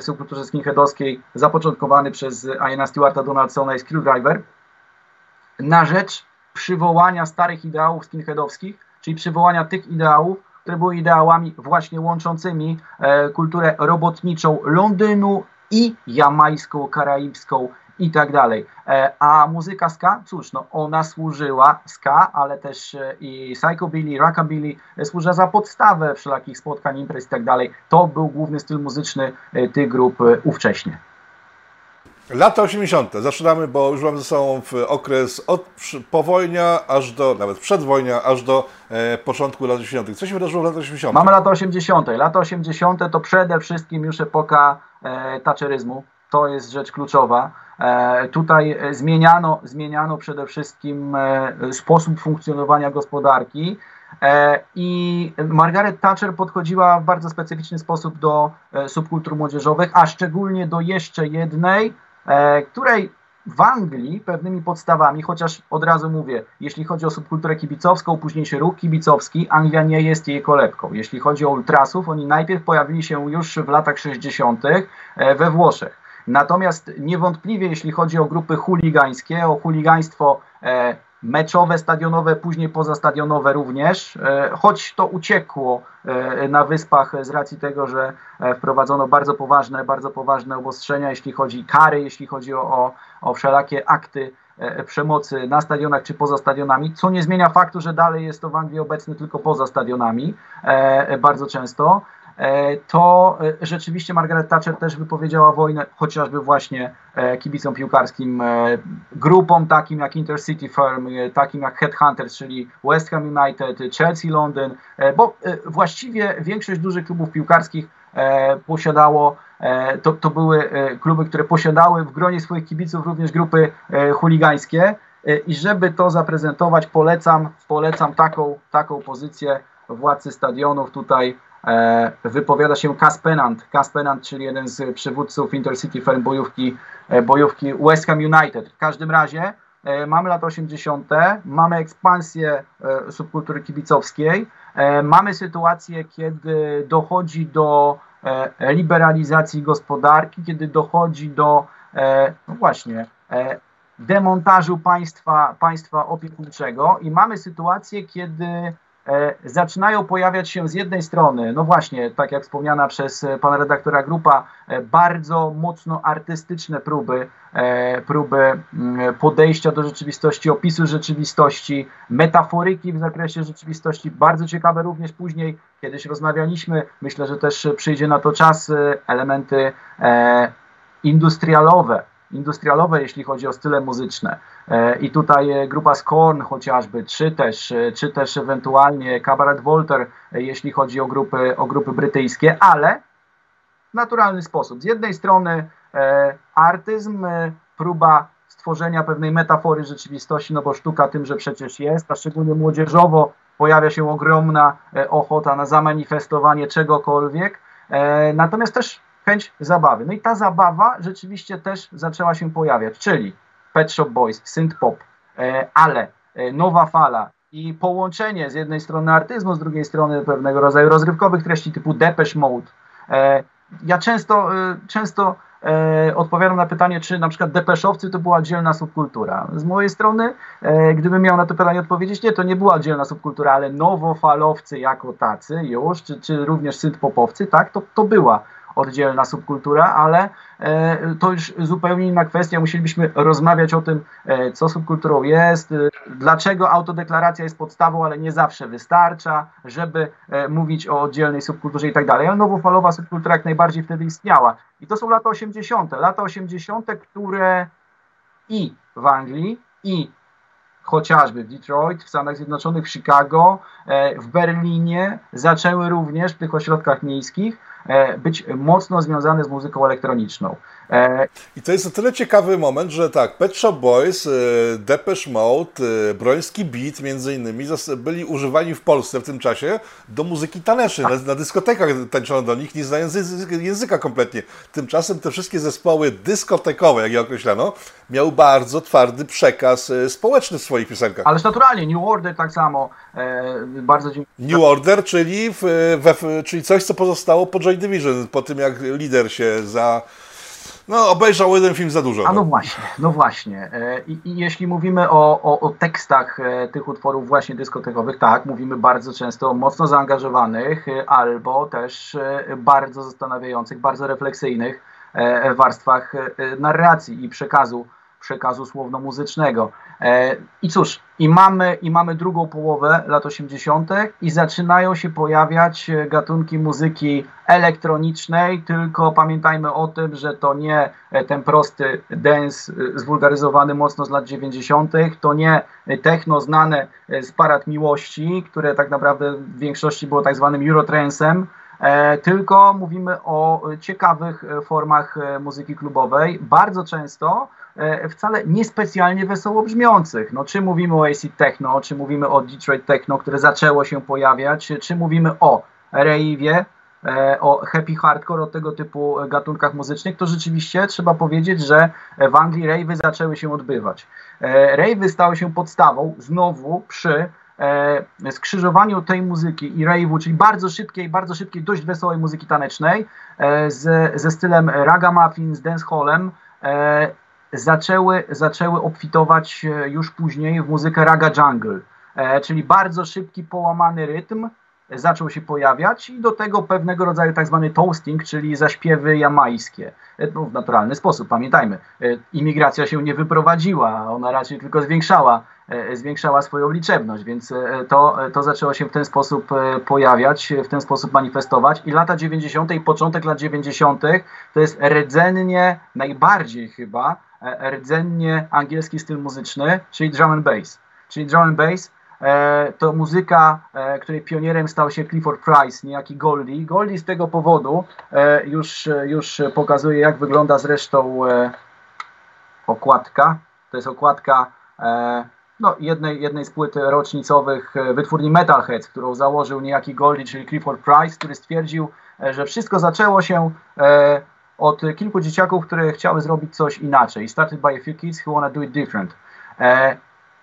w subkulturze skinheadowskiej zapoczątkowany przez Iana Stewarta Donaldsona i Screwdriver. Na rzecz przywołania starych ideałów skinheadowskich, czyli przywołania tych ideałów, które były ideałami właśnie łączącymi kulturę robotniczą Londynu i jamańską, karaibską i tak dalej. E, a muzyka ska, cóż, no ona służyła ska, ale też e, i psychobilly, rockabilly e, służyła za podstawę wszelakich spotkań, imprez i tak dalej. To był główny styl muzyczny tych grup ówcześnie. Lata 80. Zaczynamy, bo już mamy ze sobą okres od powojnia aż do, nawet przedwojnia, aż do e, początku lat 80. Co się wydarzyło w latach 80? Mamy lata 80. Lata 80. to przede wszystkim już epoka e, taczeryzmu. To jest rzecz kluczowa. E, tutaj zmieniano, zmieniano przede wszystkim e, sposób funkcjonowania gospodarki. I Margaret Thatcher podchodziła w bardzo specyficzny sposób do subkultur młodzieżowych, a szczególnie do jeszcze jednej, której w Anglii pewnymi podstawami, chociaż od razu mówię, jeśli chodzi o subkulturę kibicowską, późniejszy ruch kibicowski, Anglia nie jest jej kolebką. Jeśli chodzi o ultrasów, oni najpierw pojawili się już w latach 60. E, we Włoszech. Natomiast niewątpliwie, jeśli chodzi o grupy chuligańskie, o chuligaństwo e, meczowe, stadionowe, później pozastadionowe również, e, choć to uciekło e, na wyspach z racji tego, że e, wprowadzono bardzo poważne, bardzo poważne obostrzenia, jeśli chodzi kary, jeśli chodzi o, o, o wszelakie akty przemocy na stadionach czy poza stadionami, co nie zmienia faktu, że dalej jest to w Anglii obecne tylko poza stadionami bardzo często. E, to e, rzeczywiście Margaret Thatcher też wypowiedziała wojnę chociażby właśnie e, kibicom piłkarskim, grupom takim jak Intercity Firm, takim jak Headhunters, czyli West Ham United, Chelsea London, bo właściwie większość dużych klubów piłkarskich posiadało, to, to były kluby, które posiadały w gronie swoich kibiców również grupy chuligańskie. I żeby to zaprezentować polecam, polecam taką, taką pozycję władcy stadionów tutaj wypowiada się Cas Penant, Cas Penant, czyli jeden z przywódców Intercity Firm bojówki, e, bojówki West Ham United. W każdym razie e, mamy lata 80., mamy ekspansję subkultury kibicowskiej, mamy sytuację, kiedy dochodzi do liberalizacji gospodarki, kiedy dochodzi do no właśnie demontażu państwa, państwa opiekuńczego i mamy sytuację, kiedy E, zaczynają pojawiać się z jednej strony, no właśnie, tak jak wspomniana przez e, pana redaktora grupa, e, bardzo mocno artystyczne próby, próby mm, podejścia do rzeczywistości, opisu rzeczywistości, metaforyki w zakresie rzeczywistości, bardzo ciekawe również później, kiedyś rozmawialiśmy, myślę, że też przyjdzie na to czas, elementy industrialowe, industrialowe, jeśli chodzi o style muzyczne. E, I tutaj e, grupa Scorn chociażby, czy też, e, czy też ewentualnie Cabaret Voltaire, jeśli chodzi o grupy, o grupy brytyjskie, ale w naturalny sposób. Z jednej strony artyzm, próba stworzenia pewnej metafory rzeczywistości, no bo sztuka tym, że przecież jest, a szczególnie młodzieżowo pojawia się ogromna ochota na zamanifestowanie czegokolwiek. Natomiast też chęć zabawy. No i ta zabawa rzeczywiście też zaczęła się pojawiać, czyli Pet Shop Boys, synth pop, e, ale e, nowa fala i połączenie z jednej strony artyzmu, z drugiej strony pewnego rodzaju rozrywkowych treści typu Depeche Mode. E, ja często, często odpowiadam na pytanie, czy na przykład depeszowcy to była oddzielna subkultura. Z mojej strony, gdybym miał na to pytanie odpowiedzieć, nie, to nie była oddzielna subkultura, ale nowofalowcy jako tacy już, czy, czy również synth-popowcy, tak, to, to była oddzielna subkultura, ale e, to już zupełnie inna kwestia. Musielibyśmy rozmawiać o tym, e, co subkulturą jest, e, dlaczego autodeklaracja jest podstawą, ale nie zawsze wystarcza, żeby mówić o oddzielnej subkulturze i tak dalej. Ale nowofalowa subkultura jak najbardziej wtedy istniała. I to są lata 80. Lata 80., które i w Anglii, i chociażby w Detroit, w Stanach Zjednoczonych, w Chicago, w Berlinie zaczęły również w tych ośrodkach miejskich być mocno związane z muzyką elektroniczną. E, I to jest o tyle ciekawy moment, że tak, Pet Shop Boys, e, Depeche Mode, Broński Beat między innymi byli używani w Polsce w tym czasie do muzyki taneszy. Na, na dyskotekach tańczono do nich, nie znając języka kompletnie. Tymczasem te wszystkie zespoły dyskotekowe, jak je określano, miały bardzo twardy przekaz społeczny w swoich piosenkach. Ależ naturalnie, New Order tak samo. bardzo dziękuję. New Order, czyli, w, we, czyli coś, co pozostało po Joy Division, po tym jak lider się za no, obejrzał jeden film za dużo. A no, no właśnie, no właśnie. E, I, i jeśli mówimy o, o, o, tekstach e, tych utworów właśnie dyskotekowych, tak, mówimy bardzo często o mocno zaangażowanych e, albo też bardzo zastanawiających, bardzo refleksyjnych warstwach narracji i przekazu przekazu słowno-muzycznego. E, I cóż, i mamy, i mamy drugą połowę lat 80. i zaczynają się pojawiać e, gatunki muzyki elektronicznej, tylko pamiętajmy o tym, że to nie e, ten prosty dance zwulgaryzowany mocno z lat 90., to nie techno znane z parad miłości, które tak naprawdę w większości było tak zwanym eurotransem, tylko mówimy o ciekawych formach muzyki klubowej, bardzo często wcale niespecjalnie wesoło brzmiących. No, czy mówimy o AC Techno, czy mówimy o Detroit Techno, które zaczęło się pojawiać, czy mówimy o rave'ie, E, o happy hardcore, o tego typu gatunkach muzycznych, to rzeczywiście trzeba powiedzieć, że w Anglii rave'y zaczęły się odbywać. E, rave'y stały się podstawą znowu przy e, skrzyżowaniu tej muzyki i rave'u, czyli bardzo szybkiej, bardzo szybkiej, dość wesołej muzyki tanecznej z, ze stylem ragamuffin, z dancehallem, zaczęły, zaczęły obfitować już później w muzykę raga jungle, czyli bardzo szybki, połamany rytm, zaczął się pojawiać i do tego pewnego rodzaju tak zwany toasting, czyli zaśpiewy jamańskie. No, w naturalny sposób, pamiętajmy, e, imigracja się nie wyprowadziła, ona raczej tylko zwiększała, e, zwiększała swoją liczebność, więc e, to, to zaczęło się w ten sposób pojawiać, w ten sposób manifestować i lata 90. i początek lat 90. to jest rdzennie, najbardziej chyba, rdzennie angielski styl muzyczny, czyli drum and bass. Czyli drum and bass E, to muzyka, e, której pionierem stał się Clifford Price, niejaki Goldie. Goldie z tego powodu e, już, już pokazuje, jak wygląda zresztą okładka. To jest okładka no, jednej, jednej z płyt rocznicowych wytwórni Metalheads, którą założył niejaki Goldie, czyli Clifford Price, który stwierdził, że wszystko zaczęło się od kilku dzieciaków, które chciały zrobić coś inaczej. Started by a few kids who wanna do it different.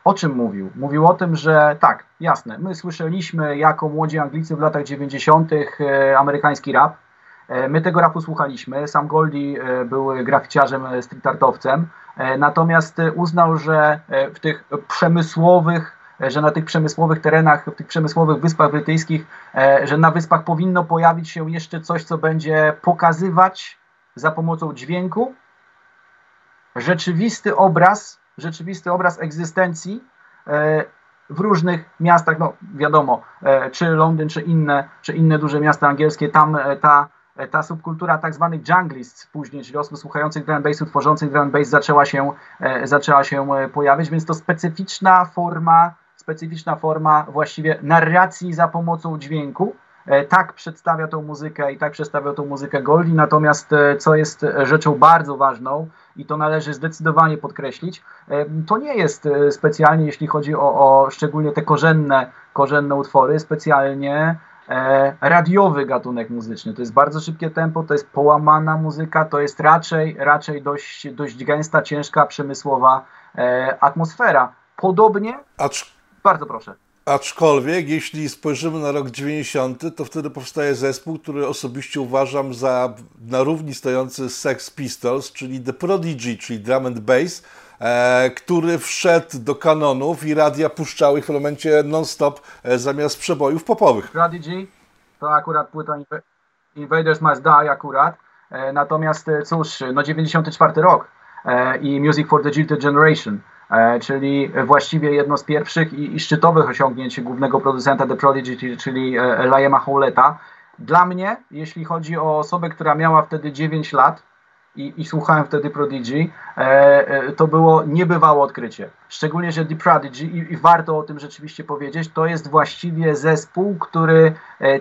O czym mówił? Mówił o tym, że tak, jasne, my słyszeliśmy jako młodzi Anglicy w latach 90. E, amerykański rap. E, my tego rapu słuchaliśmy. Sam Goldie e, był graficiarzem, street artowcem. Natomiast uznał, że w tych przemysłowych że na tych przemysłowych terenach, w tych przemysłowych wyspach brytyjskich, że na wyspach powinno pojawić się jeszcze coś, co będzie pokazywać za pomocą dźwięku. Rzeczywisty obraz rzeczywisty obraz egzystencji e, w różnych miastach, no wiadomo, e, czy Londyn, czy inne, czy inne duże miasta angielskie, tam e, ta, ta subkultura tak zwanych junglists później, czyli osób słuchających drum bassu, tworzących drum bass zaczęła się, zaczęła się pojawić, więc to specyficzna forma, specyficzna forma właściwie narracji za pomocą dźwięku, tak przedstawia tą muzykę i tak przedstawia tą muzykę Goldie, natomiast co jest rzeczą bardzo ważną, i to należy zdecydowanie podkreślić. To nie jest e, specjalnie, jeśli chodzi o, o szczególnie te korzenne, korzenne utwory, specjalnie e, radiowy gatunek muzyczny. To jest bardzo szybkie tempo, to jest połamana muzyka, to jest raczej, raczej dość, dość gęsta, ciężka, przemysłowa e, atmosfera. Podobnie. Acz... Bardzo proszę. Aczkolwiek, jeśli spojrzymy na rok 90, to wtedy powstaje zespół, który osobiście uważam za na równi stojący z Sex Pistols, czyli The Prodigy, czyli drum and bass, e, który wszedł do kanonów i radia puszczały w tym momencie non-stop e, zamiast przebojów popowych. Prodigy to akurat płyta Invaders Must Die akurat, e, natomiast e, cóż, no 94 rok e, i Music for the Jilted Generation. E, czyli właściwie jedno z pierwszych i, i szczytowych osiągnięć głównego producenta The Prodigy, czyli e, Liama Howleta. Dla mnie, jeśli chodzi o osobę, która miała wtedy 9 lat i, i słuchałem wtedy Prodigy, e, to było niebywałe odkrycie. Szczególnie, że The Prodigy, i, i warto o tym rzeczywiście powiedzieć, to jest właściwie zespół, który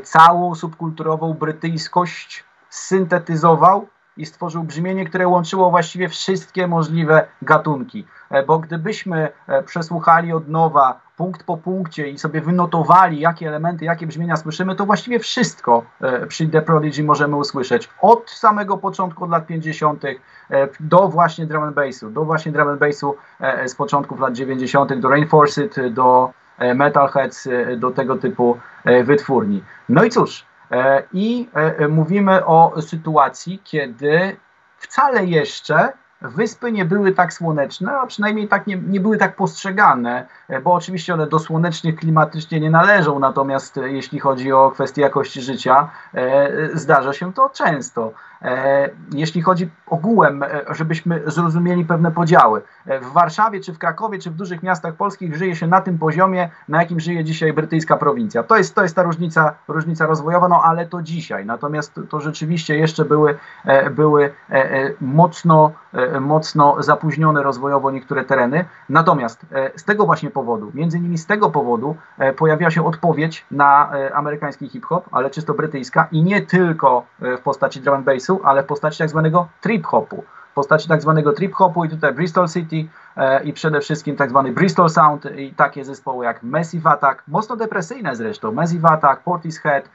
całą subkulturową brytyjskość syntetyzował i stworzył brzmienie, które łączyło właściwie wszystkie możliwe gatunki. E, bo gdybyśmy e, przesłuchali od nowa punkt po punkcie i sobie wynotowali, jakie elementy, jakie brzmienia słyszymy, to właściwie wszystko e, przy The Prodigy możemy usłyszeć. Od samego początku lat 50. do właśnie drum and bassu, do właśnie drum and bassu z początków lat 90. do Rainforced, do Metalheads, do tego typu wytwórni. No i cóż, i mówimy o sytuacji, kiedy wcale jeszcze wyspy nie były tak słoneczne, a przynajmniej tak nie, nie były tak postrzegane, e, bo oczywiście one do słonecznych klimatycznie nie należą, natomiast e, jeśli chodzi o kwestie jakości życia, e, zdarza się to często. E, jeśli chodzi ogółem, e, żebyśmy zrozumieli pewne podziały. E, w Warszawie, czy w Krakowie, czy w dużych miastach polskich żyje się na tym poziomie, na jakim żyje dzisiaj brytyjska prowincja. To jest, to jest ta różnica, różnica rozwojowa, no ale to dzisiaj. Natomiast to rzeczywiście jeszcze były, były mocno mocno zapóźnione rozwojowo niektóre tereny. Natomiast z tego właśnie powodu, między innymi z tego powodu pojawiła się odpowiedź na amerykański hip-hop, ale czysto brytyjska i nie tylko w postaci drum and bassu, ale w postaci tak zwanego trip-hopu w postaci tak zwanego trip-hopu i tutaj Bristol City i przede wszystkim tak zwany Bristol Sound i takie zespoły jak Massive Attack, mocno depresyjne zresztą, Massive Attack, Portishead,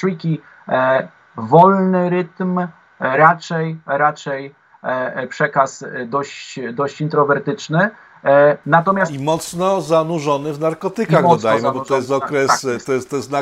Tricky, wolny rytm, raczej, raczej e, przekaz dość, dość introwertyczny. E, natomiast I mocno zanurzony w narkotykach, dodajmy, bo to jest tak, okres, tak, tak, to jest, to jest,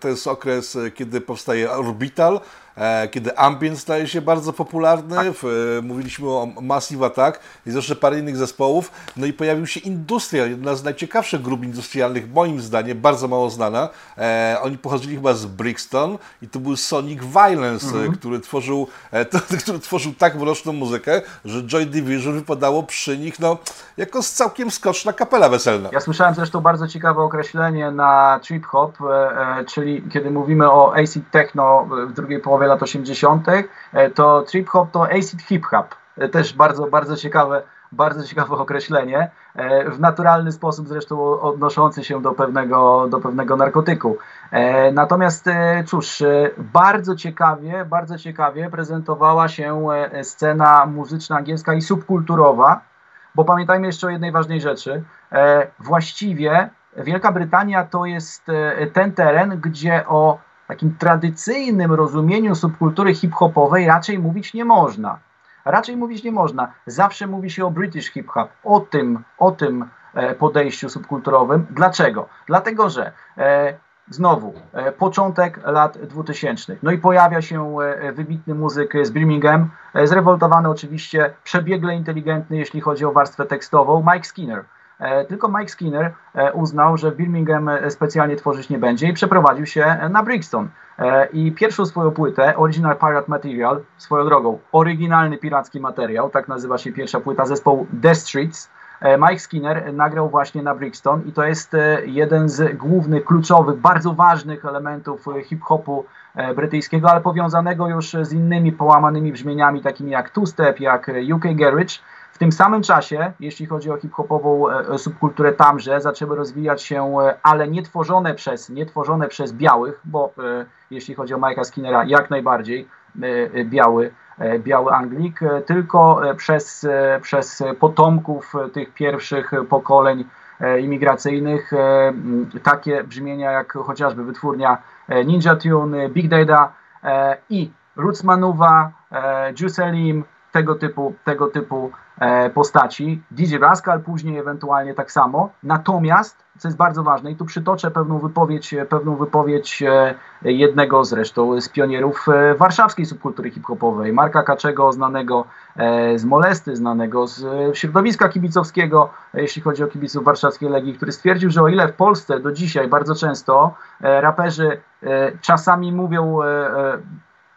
to jest okres, kiedy powstaje Orbital, E, kiedy ambient staje się bardzo popularny, tak. w, mówiliśmy o Massive Attack, jest jeszcze parę innych zespołów, no i pojawił się Industrial, jedna z najciekawszych grup industrialnych, moim zdaniem, bardzo mało znana. E, oni pochodzili chyba z Brixton i to był Sonic Violence, mhm. który, tworzył, e, to, który tworzył tak mroczną muzykę, że Joy Division wypadało przy nich no, jako całkiem skoczna kapela weselna. Ja słyszałem zresztą bardzo ciekawe określenie na trip hop, e, e czyli kiedy mówimy o acid techno w drugiej połowie lat 80., e, to trip hop to acid hip hop. E, też bardzo, bardzo ciekawe, bardzo ciekawe określenie, e, w naturalny sposób zresztą odnoszący się do pewnego, do pewnego narkotyku. Natomiast cóż, bardzo ciekawie, bardzo ciekawie prezentowała się scena muzyczna angielska i subkulturowa, bo pamiętajmy jeszcze o jednej ważnej rzeczy. Właściwie Wielka Brytania to jest ten teren, gdzie o takim tradycyjnym rozumieniu subkultury hip-hopowej raczej mówić nie można. Raczej mówić nie można. Zawsze mówi się o British hip-hop, o tym, o tym e, podejściu subkulturowym. Dlaczego? Dlatego, że e, znowu e, początek lat 2000. No i pojawia się wybitny muzyk z Birmingham, zrewoltowany oczywiście, przebiegle inteligentny, jeśli chodzi o warstwę tekstową, Mike Skinner. E, tylko Mike Skinner e, uznał, że Birmingham e, specjalnie tworzyć nie będzie i przeprowadził się na Brixton. I pierwszą swoją płytę, Original Pirate Material, swoją drogą, oryginalny piracki materiał, tak nazywa się pierwsza płyta zespołu The Streets, Mike Skinner nagrał właśnie na Brixton i to jest jeden z głównych, kluczowych, bardzo ważnych elementów hip-hopu brytyjskiego, ale powiązanego już z innymi połamanymi brzmieniami, takimi jak two-step, jak UK Garage, w tym samym czasie, jeśli chodzi o hip-hopową e, e, subkulturę tamże, zaczęły rozwijać się, e, ale nie tworzone przez, nie tworzone przez białych, bo jeśli chodzi o Mike'a Skinnera, jak najbardziej biały, biały Anglik, tylko przez, przez potomków tych pierwszych pokoleń imigracyjnych, takie brzmienia jak chociażby wytwórnia Ninja Tune, Big Data i Roots Manuva, Juicelim, tego typu, tego typu E, postaci. DJ Rascal później ewentualnie tak samo. Natomiast, co jest bardzo ważne, i tu przytoczę pewną wypowiedź, pewną wypowiedź e, jednego zresztą z pionierów e, warszawskiej subkultury hip-hopowej, Marka Kaczego, znanego z Molesty, znanego z środowiska kibicowskiego, jeśli chodzi o kibiców warszawskiej Legii, który stwierdził, że o ile w Polsce do dzisiaj bardzo często raperzy czasami mówią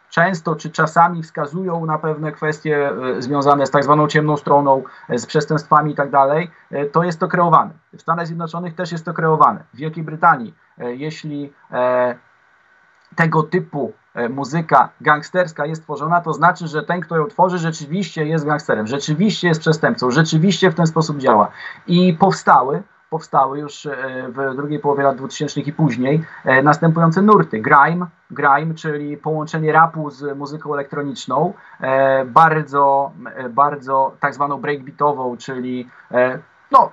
często czy czasami wskazują na pewne kwestie e, związane z tak zwaną ciemną stroną, e, z przestępstwami i tak dalej, e, to jest to kreowane. W Stanach Zjednoczonych też jest to kreowane. W Wielkiej Brytanii, jeśli tego typu muzyka gangsterska jest tworzona, to znaczy, że ten, kto ją tworzy, rzeczywiście jest gangsterem, rzeczywiście jest przestępcą, rzeczywiście w ten sposób działa. I powstały powstały już e, w drugiej połowie lat 2000 i później e, następujące nurty. Grime, grime, czyli połączenie rapu z muzyką elektroniczną, e, bardzo, bardzo tak zwaną breakbeatową, czyli no,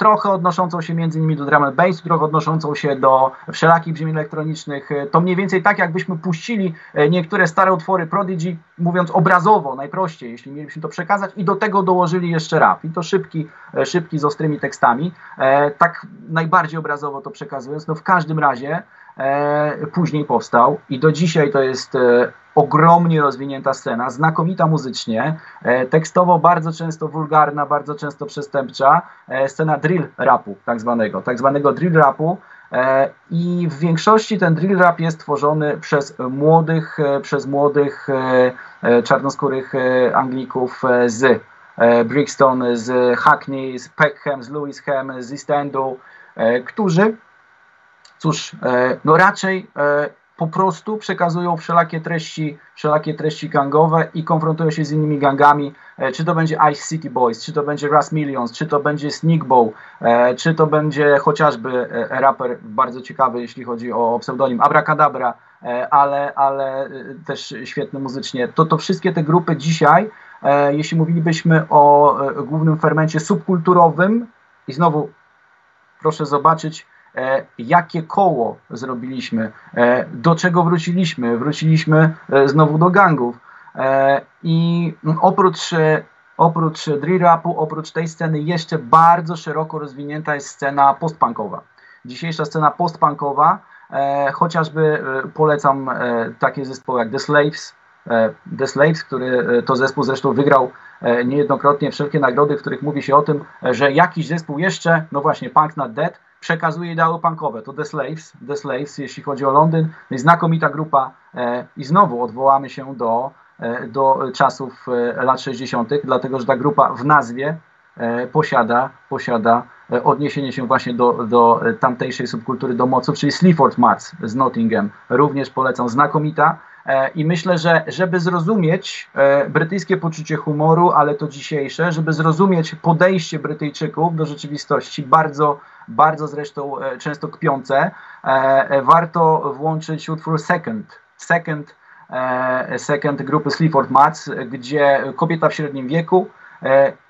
trochę odnoszącą się między innymi do drum and bass, trochę odnoszącą się do wszelakich brzmień elektronicznych. To mniej więcej tak, jakbyśmy puścili e, niektóre stare utwory Prodigy, mówiąc obrazowo, najprościej, jeśli mielibyśmy to przekazać, i do tego dołożyli jeszcze rap. I to szybki, e, szybki z ostrymi tekstami. E, tak najbardziej obrazowo to przekazując. No w każdym razie później powstał i do dzisiaj to jest ogromnie rozwinięta scena, znakomita muzycznie, e, tekstowo bardzo często wulgarna, bardzo często przestępcza, e, scena drill rapu tak zwanego, tak zwanego drill rapu e, i w większości ten drill rap jest tworzony przez młodych, przez młodych czarnoskórych Anglików z Brixton, z Hackney, z Peckham, z Lewisham, z East Endu, którzy cóż, no raczej po prostu przekazują wszelakie treści, wszelakie treści gangowe i konfrontują się z innymi gangami, e, czy to będzie Ice City Boys, czy to będzie Ras Millions, czy to będzie Sneak Bow, e, czy to będzie chociażby raper bardzo ciekawy, jeśli chodzi o pseudonim Abracadabra, ale, ale też świetny muzycznie. To, to wszystkie te grupy dzisiaj, jeśli mówilibyśmy o głównym fermencie subkulturowym i znowu proszę zobaczyć, E, jakie koło zrobiliśmy, e, do czego wróciliśmy. Wróciliśmy e, znowu do gangów. I oprócz, oprócz drill rapu, oprócz tej sceny, jeszcze bardzo szeroko rozwinięta jest scena postpunkowa. Dzisiejsza scena postpunkowa, chociażby polecam takie zespoły jak The Slaves, The Slaves, który to zespół zresztą wygrał niejednokrotnie wszelkie nagrody, w których mówi się o tym, że jakiś zespół jeszcze, no właśnie Punk Not Dead, przekazuje ideały punkowe. To The Slaves, The Slaves, jeśli chodzi o Londyn, znakomita grupa e, i znowu odwołamy się do, e, do czasów e, lat 60., dlatego że ta grupa w nazwie posiada, posiada odniesienie się właśnie do, do tamtejszej subkultury domoców, czyli Sleaford Mats z Nottingham. Również polecam, znakomita. I myślę, że żeby zrozumieć brytyjskie poczucie humoru, ale to dzisiejsze, żeby zrozumieć podejście Brytyjczyków do rzeczywistości, bardzo bardzo zresztą e, często kpiące, e, e, warto włączyć utwór Second. Second, second grupy Sleaford Mats, gdzie kobieta w średnim wieku,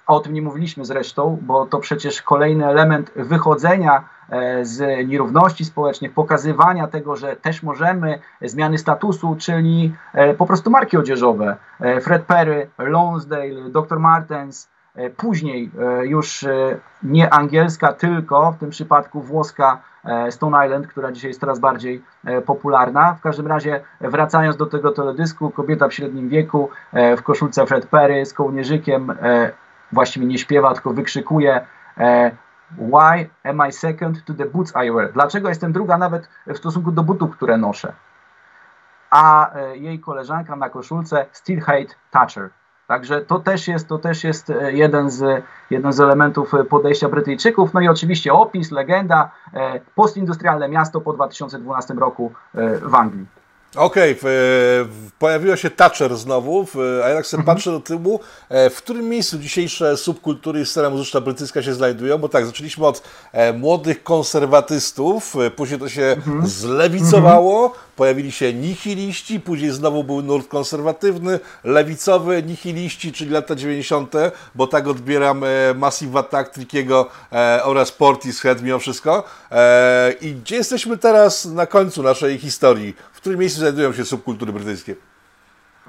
o tym nie mówiliśmy zresztą, bo to przecież kolejny element wychodzenia z nierówności społecznych, pokazywania tego, że też możemy zmiany statusu, czyli po prostu marki odzieżowe. Fred Perry, Lonsdale, Dr. Martens, E, później e, już e, nie angielska, tylko w tym przypadku włoska Stone Island, która dzisiaj jest coraz bardziej popularna. W każdym razie wracając do tego teledysku, kobieta w średnim wieku w koszulce Fred Perry z kołnierzykiem właściwie nie śpiewa, tylko wykrzykuje Why am I second to the boots I wear? Dlaczego jestem druga nawet w stosunku do butów, które noszę? A jej koleżanka na koszulce Still Hate Thatcher. Także to też jest, to też jest e, jeden, z, jeden z elementów e, podejścia Brytyjczyków. No i oczywiście opis, legenda, e, postindustrialne miasto po 2012 roku w Anglii. Okej, okay, pojawiła się Thatcher znowu, a jak sobie mhm. patrzę do tyłu, w którym miejscu dzisiejsze subkultury i scena muzyczna brytyjska się znajdują? Bo tak, zaczęliśmy od młodych konserwatystów, później to się mhm. zlewicowało, mhm pojawili się nihiliści, później znowu był nurt konserwatywny, lewicowy, nihiliści, czyli lata 90., bo tak odbieram e, Massive Attack Trickiego e, oraz Portishead mimo wszystko. E, I gdzie jesteśmy teraz na końcu naszej historii? W którym miejscu znajdują się subkultury brytyjskie?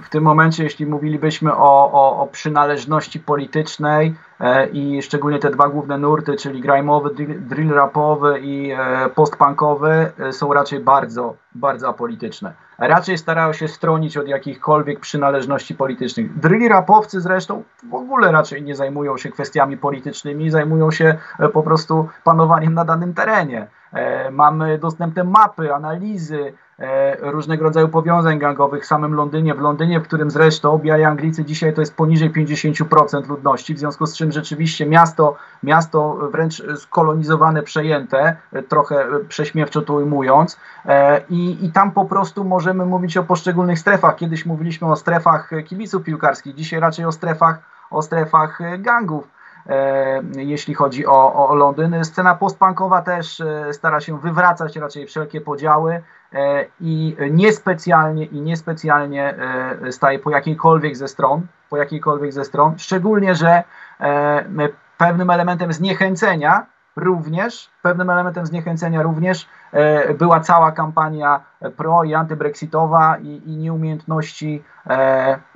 W tym momencie, jeśli mówilibyśmy o, o, o przynależności politycznej e, i szczególnie te dwa główne nurty, czyli grimowy, drill rapowy i e, postpunkowy, e, są raczej bardzo, bardzo apolityczne. Raczej starają się stronić od jakichkolwiek przynależności politycznych. Drill rapowcy zresztą w ogóle raczej nie zajmują się kwestiami politycznymi, zajmują się e, po prostu panowaniem na danym terenie. E, mamy dostępne mapy, analizy, różnego rodzaju powiązań gangowych w samym Londynie, w Londynie, w którym zresztą biali Anglicy dzisiaj to jest poniżej 50% ludności, w związku z czym rzeczywiście miasto, miasto wręcz skolonizowane, przejęte, trochę prześmiewczo to ujmując e, i, i tam po prostu możemy mówić o poszczególnych strefach. Kiedyś mówiliśmy o strefach kibiców piłkarskich, dzisiaj raczej o strefach, o strefach gangów. E, jeśli chodzi o, o Londyn. Scena postpunkowa też stara się wywracać raczej wszelkie podziały. E, i niespecjalnie i niespecjalnie e, staje po jakiejkolwiek ze stron, po jakiejkolwiek ze stron, szczególnie, że e, pewnym elementem zniechęcenia również, pewnym elementem zniechęcenia również była cała kampania pro i antybrexitowa i, i nieumiejętności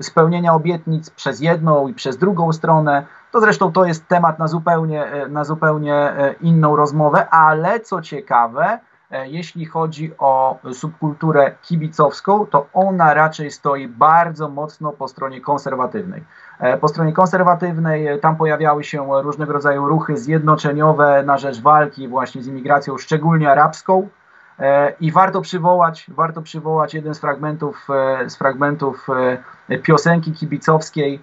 spełnienia obietnic przez jedną i przez drugą stronę. To zresztą to jest temat na zupełnie, na zupełnie inną rozmowę, ale co ciekawe, jeśli chodzi o subkulturę kibicowską, to ona raczej stoi bardzo mocno po stronie konserwatywnej. E, po stronie konserwatywnej e, tam pojawiały się różnego rodzaju ruchy zjednoczeniowe na rzecz walki właśnie z imigracją, szczególnie arabską. I warto przywołać, warto przywołać jeden z fragmentów, z fragmentów piosenki kibicowskiej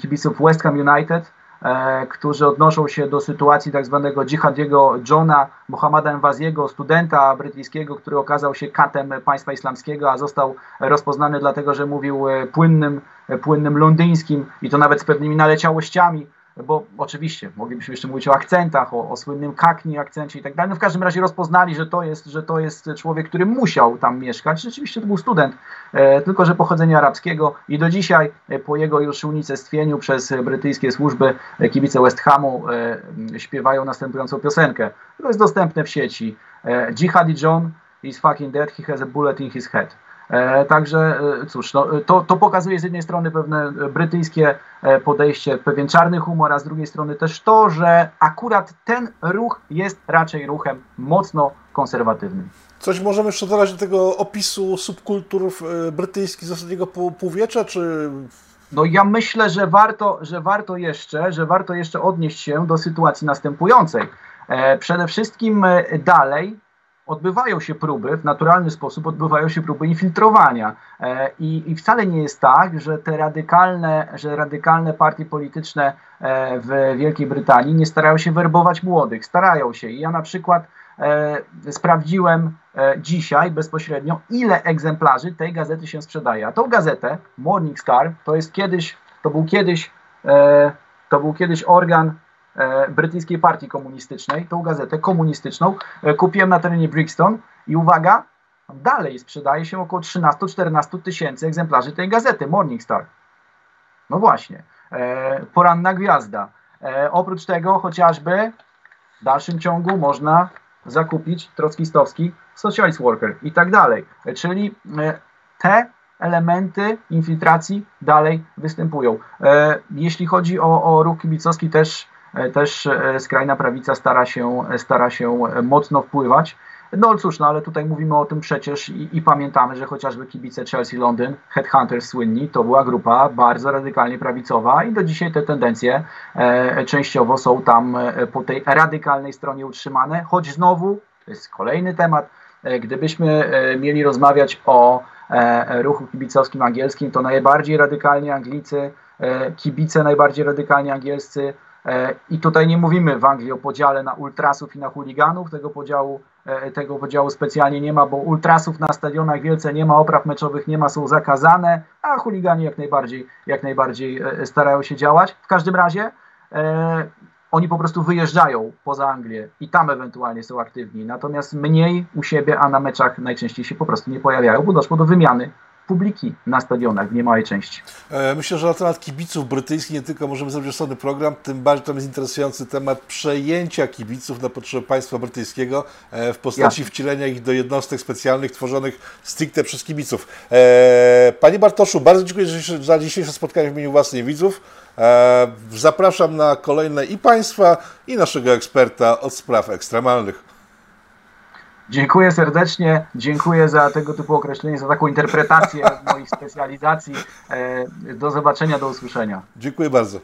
kibiców West Ham United, e, którzy odnoszą się do sytuacji tak zwanego dżihadiego Johna Mohammada Enwaziego, studenta brytyjskiego, który okazał się katem państwa islamskiego, a został rozpoznany dlatego, że mówił e, płynnym, e, płynnym londyńskim i to nawet z pewnymi naleciałościami bo oczywiście moglibyśmy jeszcze mówić o akcentach, o, o słynnym kakni akcencie i tak dalej. No w każdym razie rozpoznali, że to jest, że to jest człowiek, który musiał tam mieszkać. Rzeczywiście to był student, e, tylko że pochodzenia arabskiego i do dzisiaj e, po jego już unicestwieniu przez brytyjskie służby e, kibice West Hamu e, śpiewają następującą piosenkę. To jest dostępne w sieci. E, Jihadi John is fucking dead, he has a bullet in his head. E, także e, cóż, no, to, to pokazuje z jednej strony pewne brytyjskie e, podejście, pewien czarny humor, a z drugiej strony też to, że akurat ten ruch jest raczej ruchem mocno konserwatywnym. Coś możemy jeszcze dodać do tego opisu subkultur brytyjskich z ostatniego półwiecza, czy... No ja myślę, że warto, że warto jeszcze, że warto jeszcze odnieść się do sytuacji następującej. Przede wszystkim dalej odbywają się próby, w naturalny sposób odbywają się próby infiltrowania. E, I, I, wcale nie jest tak, że te radykalne, że radykalne partie polityczne e, w Wielkiej Brytanii nie starają się werbować młodych. Starają się. I ja na przykład e, sprawdziłem dzisiaj bezpośrednio, ile egzemplarzy tej gazety się sprzedaje. A tą gazetę, Morning Star, to jest kiedyś, to był kiedyś, to był kiedyś organ brytyjskiej partii komunistycznej, tą gazetę komunistyczną, e, kupiłem na terenie Brixton i uwaga, dalej sprzedaje się około 13-14 tysięcy egzemplarzy tej gazety Morning Star. No właśnie, e, poranna gwiazda. Oprócz tego chociażby w dalszym ciągu można zakupić trockistowski Socialist Worker i tak dalej. Czyli te elementy infiltracji dalej występują. Jeśli chodzi o, o ruch kibicowski też E, też e, skrajna prawica stara się, stara się mocno wpływać. No cóż, no ale tutaj mówimy o tym przecież i, i, pamiętamy, że chociażby kibice Chelsea Londyn, Headhunters słynni, to była grupa bardzo radykalnie prawicowa i do dzisiaj te tendencje e, częściowo są tam e, po tej radykalnej stronie utrzymane, choć znowu, to jest kolejny temat, e, gdybyśmy e, mieli rozmawiać o ruchu kibicowskim angielskim, to najbardziej radykalni Anglicy, kibice najbardziej radykalnie angielscy E, I tutaj nie mówimy w Anglii o podziale na ultrasów i na chuliganów, tego podziału, e, tego podziału specjalnie nie ma, bo ultrasów na stadionach wielce nie ma, opraw meczowych nie ma, są zakazane, a chuligani jak najbardziej, jak najbardziej e, starają się działać. W każdym razie e, oni po prostu wyjeżdżają poza Anglię i tam ewentualnie są aktywni, natomiast mniej u siebie, a na meczach najczęściej się po prostu nie pojawiają, bo doszło do wymiany publiki na stadionach w niemałej części. E, myślę, że na temat kibiców brytyjskich nie tylko możemy zrobić osobny program, tym bardziej tam jest interesujący temat przejęcia kibiców na potrzeby państwa brytyjskiego e, w postaci Jasne. wcielenia ich do jednostek specjalnych tworzonych stricte przez kibiców. E, panie Bartoszu, bardzo dziękuję za dzisiejsze spotkanie w imieniu własnych widzów. Zapraszam na kolejne i Państwa, i naszego eksperta od spraw ekstremalnych. Dziękuję serdecznie, dziękuję za tego typu określenie, za taką interpretację moich specjalizacji. E, do zobaczenia, do usłyszenia. Dziękuję bardzo.